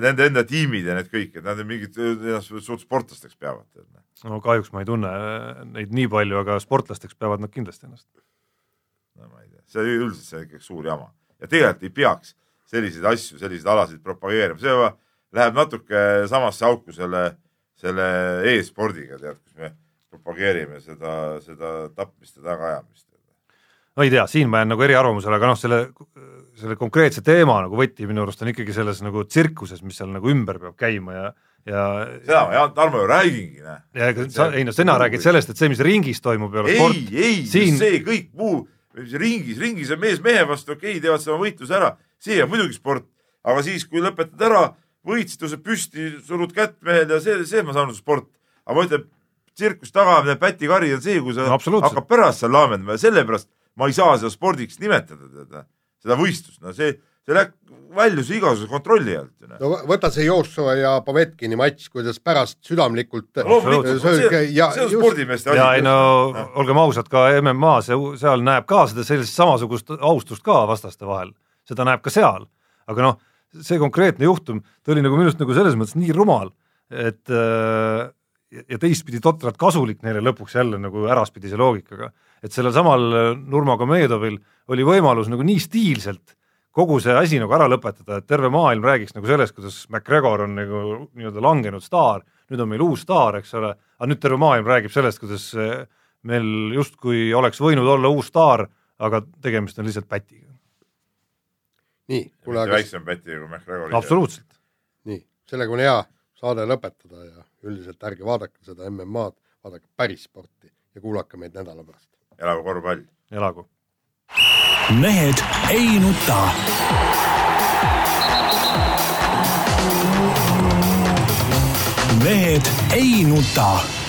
nende enda tiimid ja need kõik, et nad on mingid ennast suht sportlasteks peavad. No kahjuks ma ei tunne neid nii palju, aga sportlasteks peavad nad kindlasti ennast. no ma ei tea, see üldiselt see on ikkagi suur jama ja tegelikult ei peaks selliseid asju, selliseid alasid propageerima, see juba läheb natuke samasse auku selle, selle e-spordiga, tead, kus me propageerime seda, seda tapmist ja tagaajamist. No ei tea, siin ma jään nagu eriarvamusele, aga noh, selle, selle konkreetse teema nagu võti minu arust on ikkagi selles nagu tsirkuses, mis seal nagu ümber peab käima ja, ja seda ma, Jaan Tarmo ju räägingi, näe. ja ega sa, ei no sina räägid sellest, et see, mis ringis toimub, ei ole ei sport,, ei Siin- siin..., see kõik muu, ringis, ringis on mees mehe vastu, okei okay,, teevad selle võitluse ära, see on muidugi sport, aga siis, kui lõpetad ära, võitsid, tõuseb püsti, surud kätt mehele ja see, see ma saan aru sport. aga ma ütlen, tsirkus tagaajamine, pätikari on see, kui sa No hakkad pärast seal laamendama ja sellepärast ma ei saa seda spordiks nimetada, tead, seda võistlust, no see, see läks, väljus igasuguse kontrolli alt. no võ- võta see Joshua ja Povetkini matš, kuidas pärast südamlikult loomulikult, see- ja see on just- spordimeeste asi. ja ei no olgem ausad, ka MMA, see, seal näeb ka seda sellist samasugust austust ka vastaste vahel, seda näeb ka seal, aga noh, see konkreetne juhtum, ta oli nagu minu arust nagu selles mõttes nii rumal, et äh, ja teistpidi totralt kasulik neile lõpuks jälle nagu äraspidise loogikaga, et sellel samal Nurmagomedovil oli võimalus nagu nii stiilselt kogu see asi nagu ära lõpetada, et terve maailm räägiks nagu sellest, kuidas McGregor on nagu nii-öelda langenud staar, nüüd on meil uus staar, eks ole, aga nüüd terve maailm räägib sellest, kuidas eh, meil justkui oleks võinud olla uus staar, aga tegemist on lihtsalt pätiga. nii, kuule, aga väiksem päti kui McGregor. absoluutselt. nii, sellega on hea saade lõpetada ja üldiselt ärge vaadake seda MM-ad, vaadake päris sporti ja kuulake meid nädala pärast. elagu korvpall. elagu. mehed ei nuta. mehed ei nuta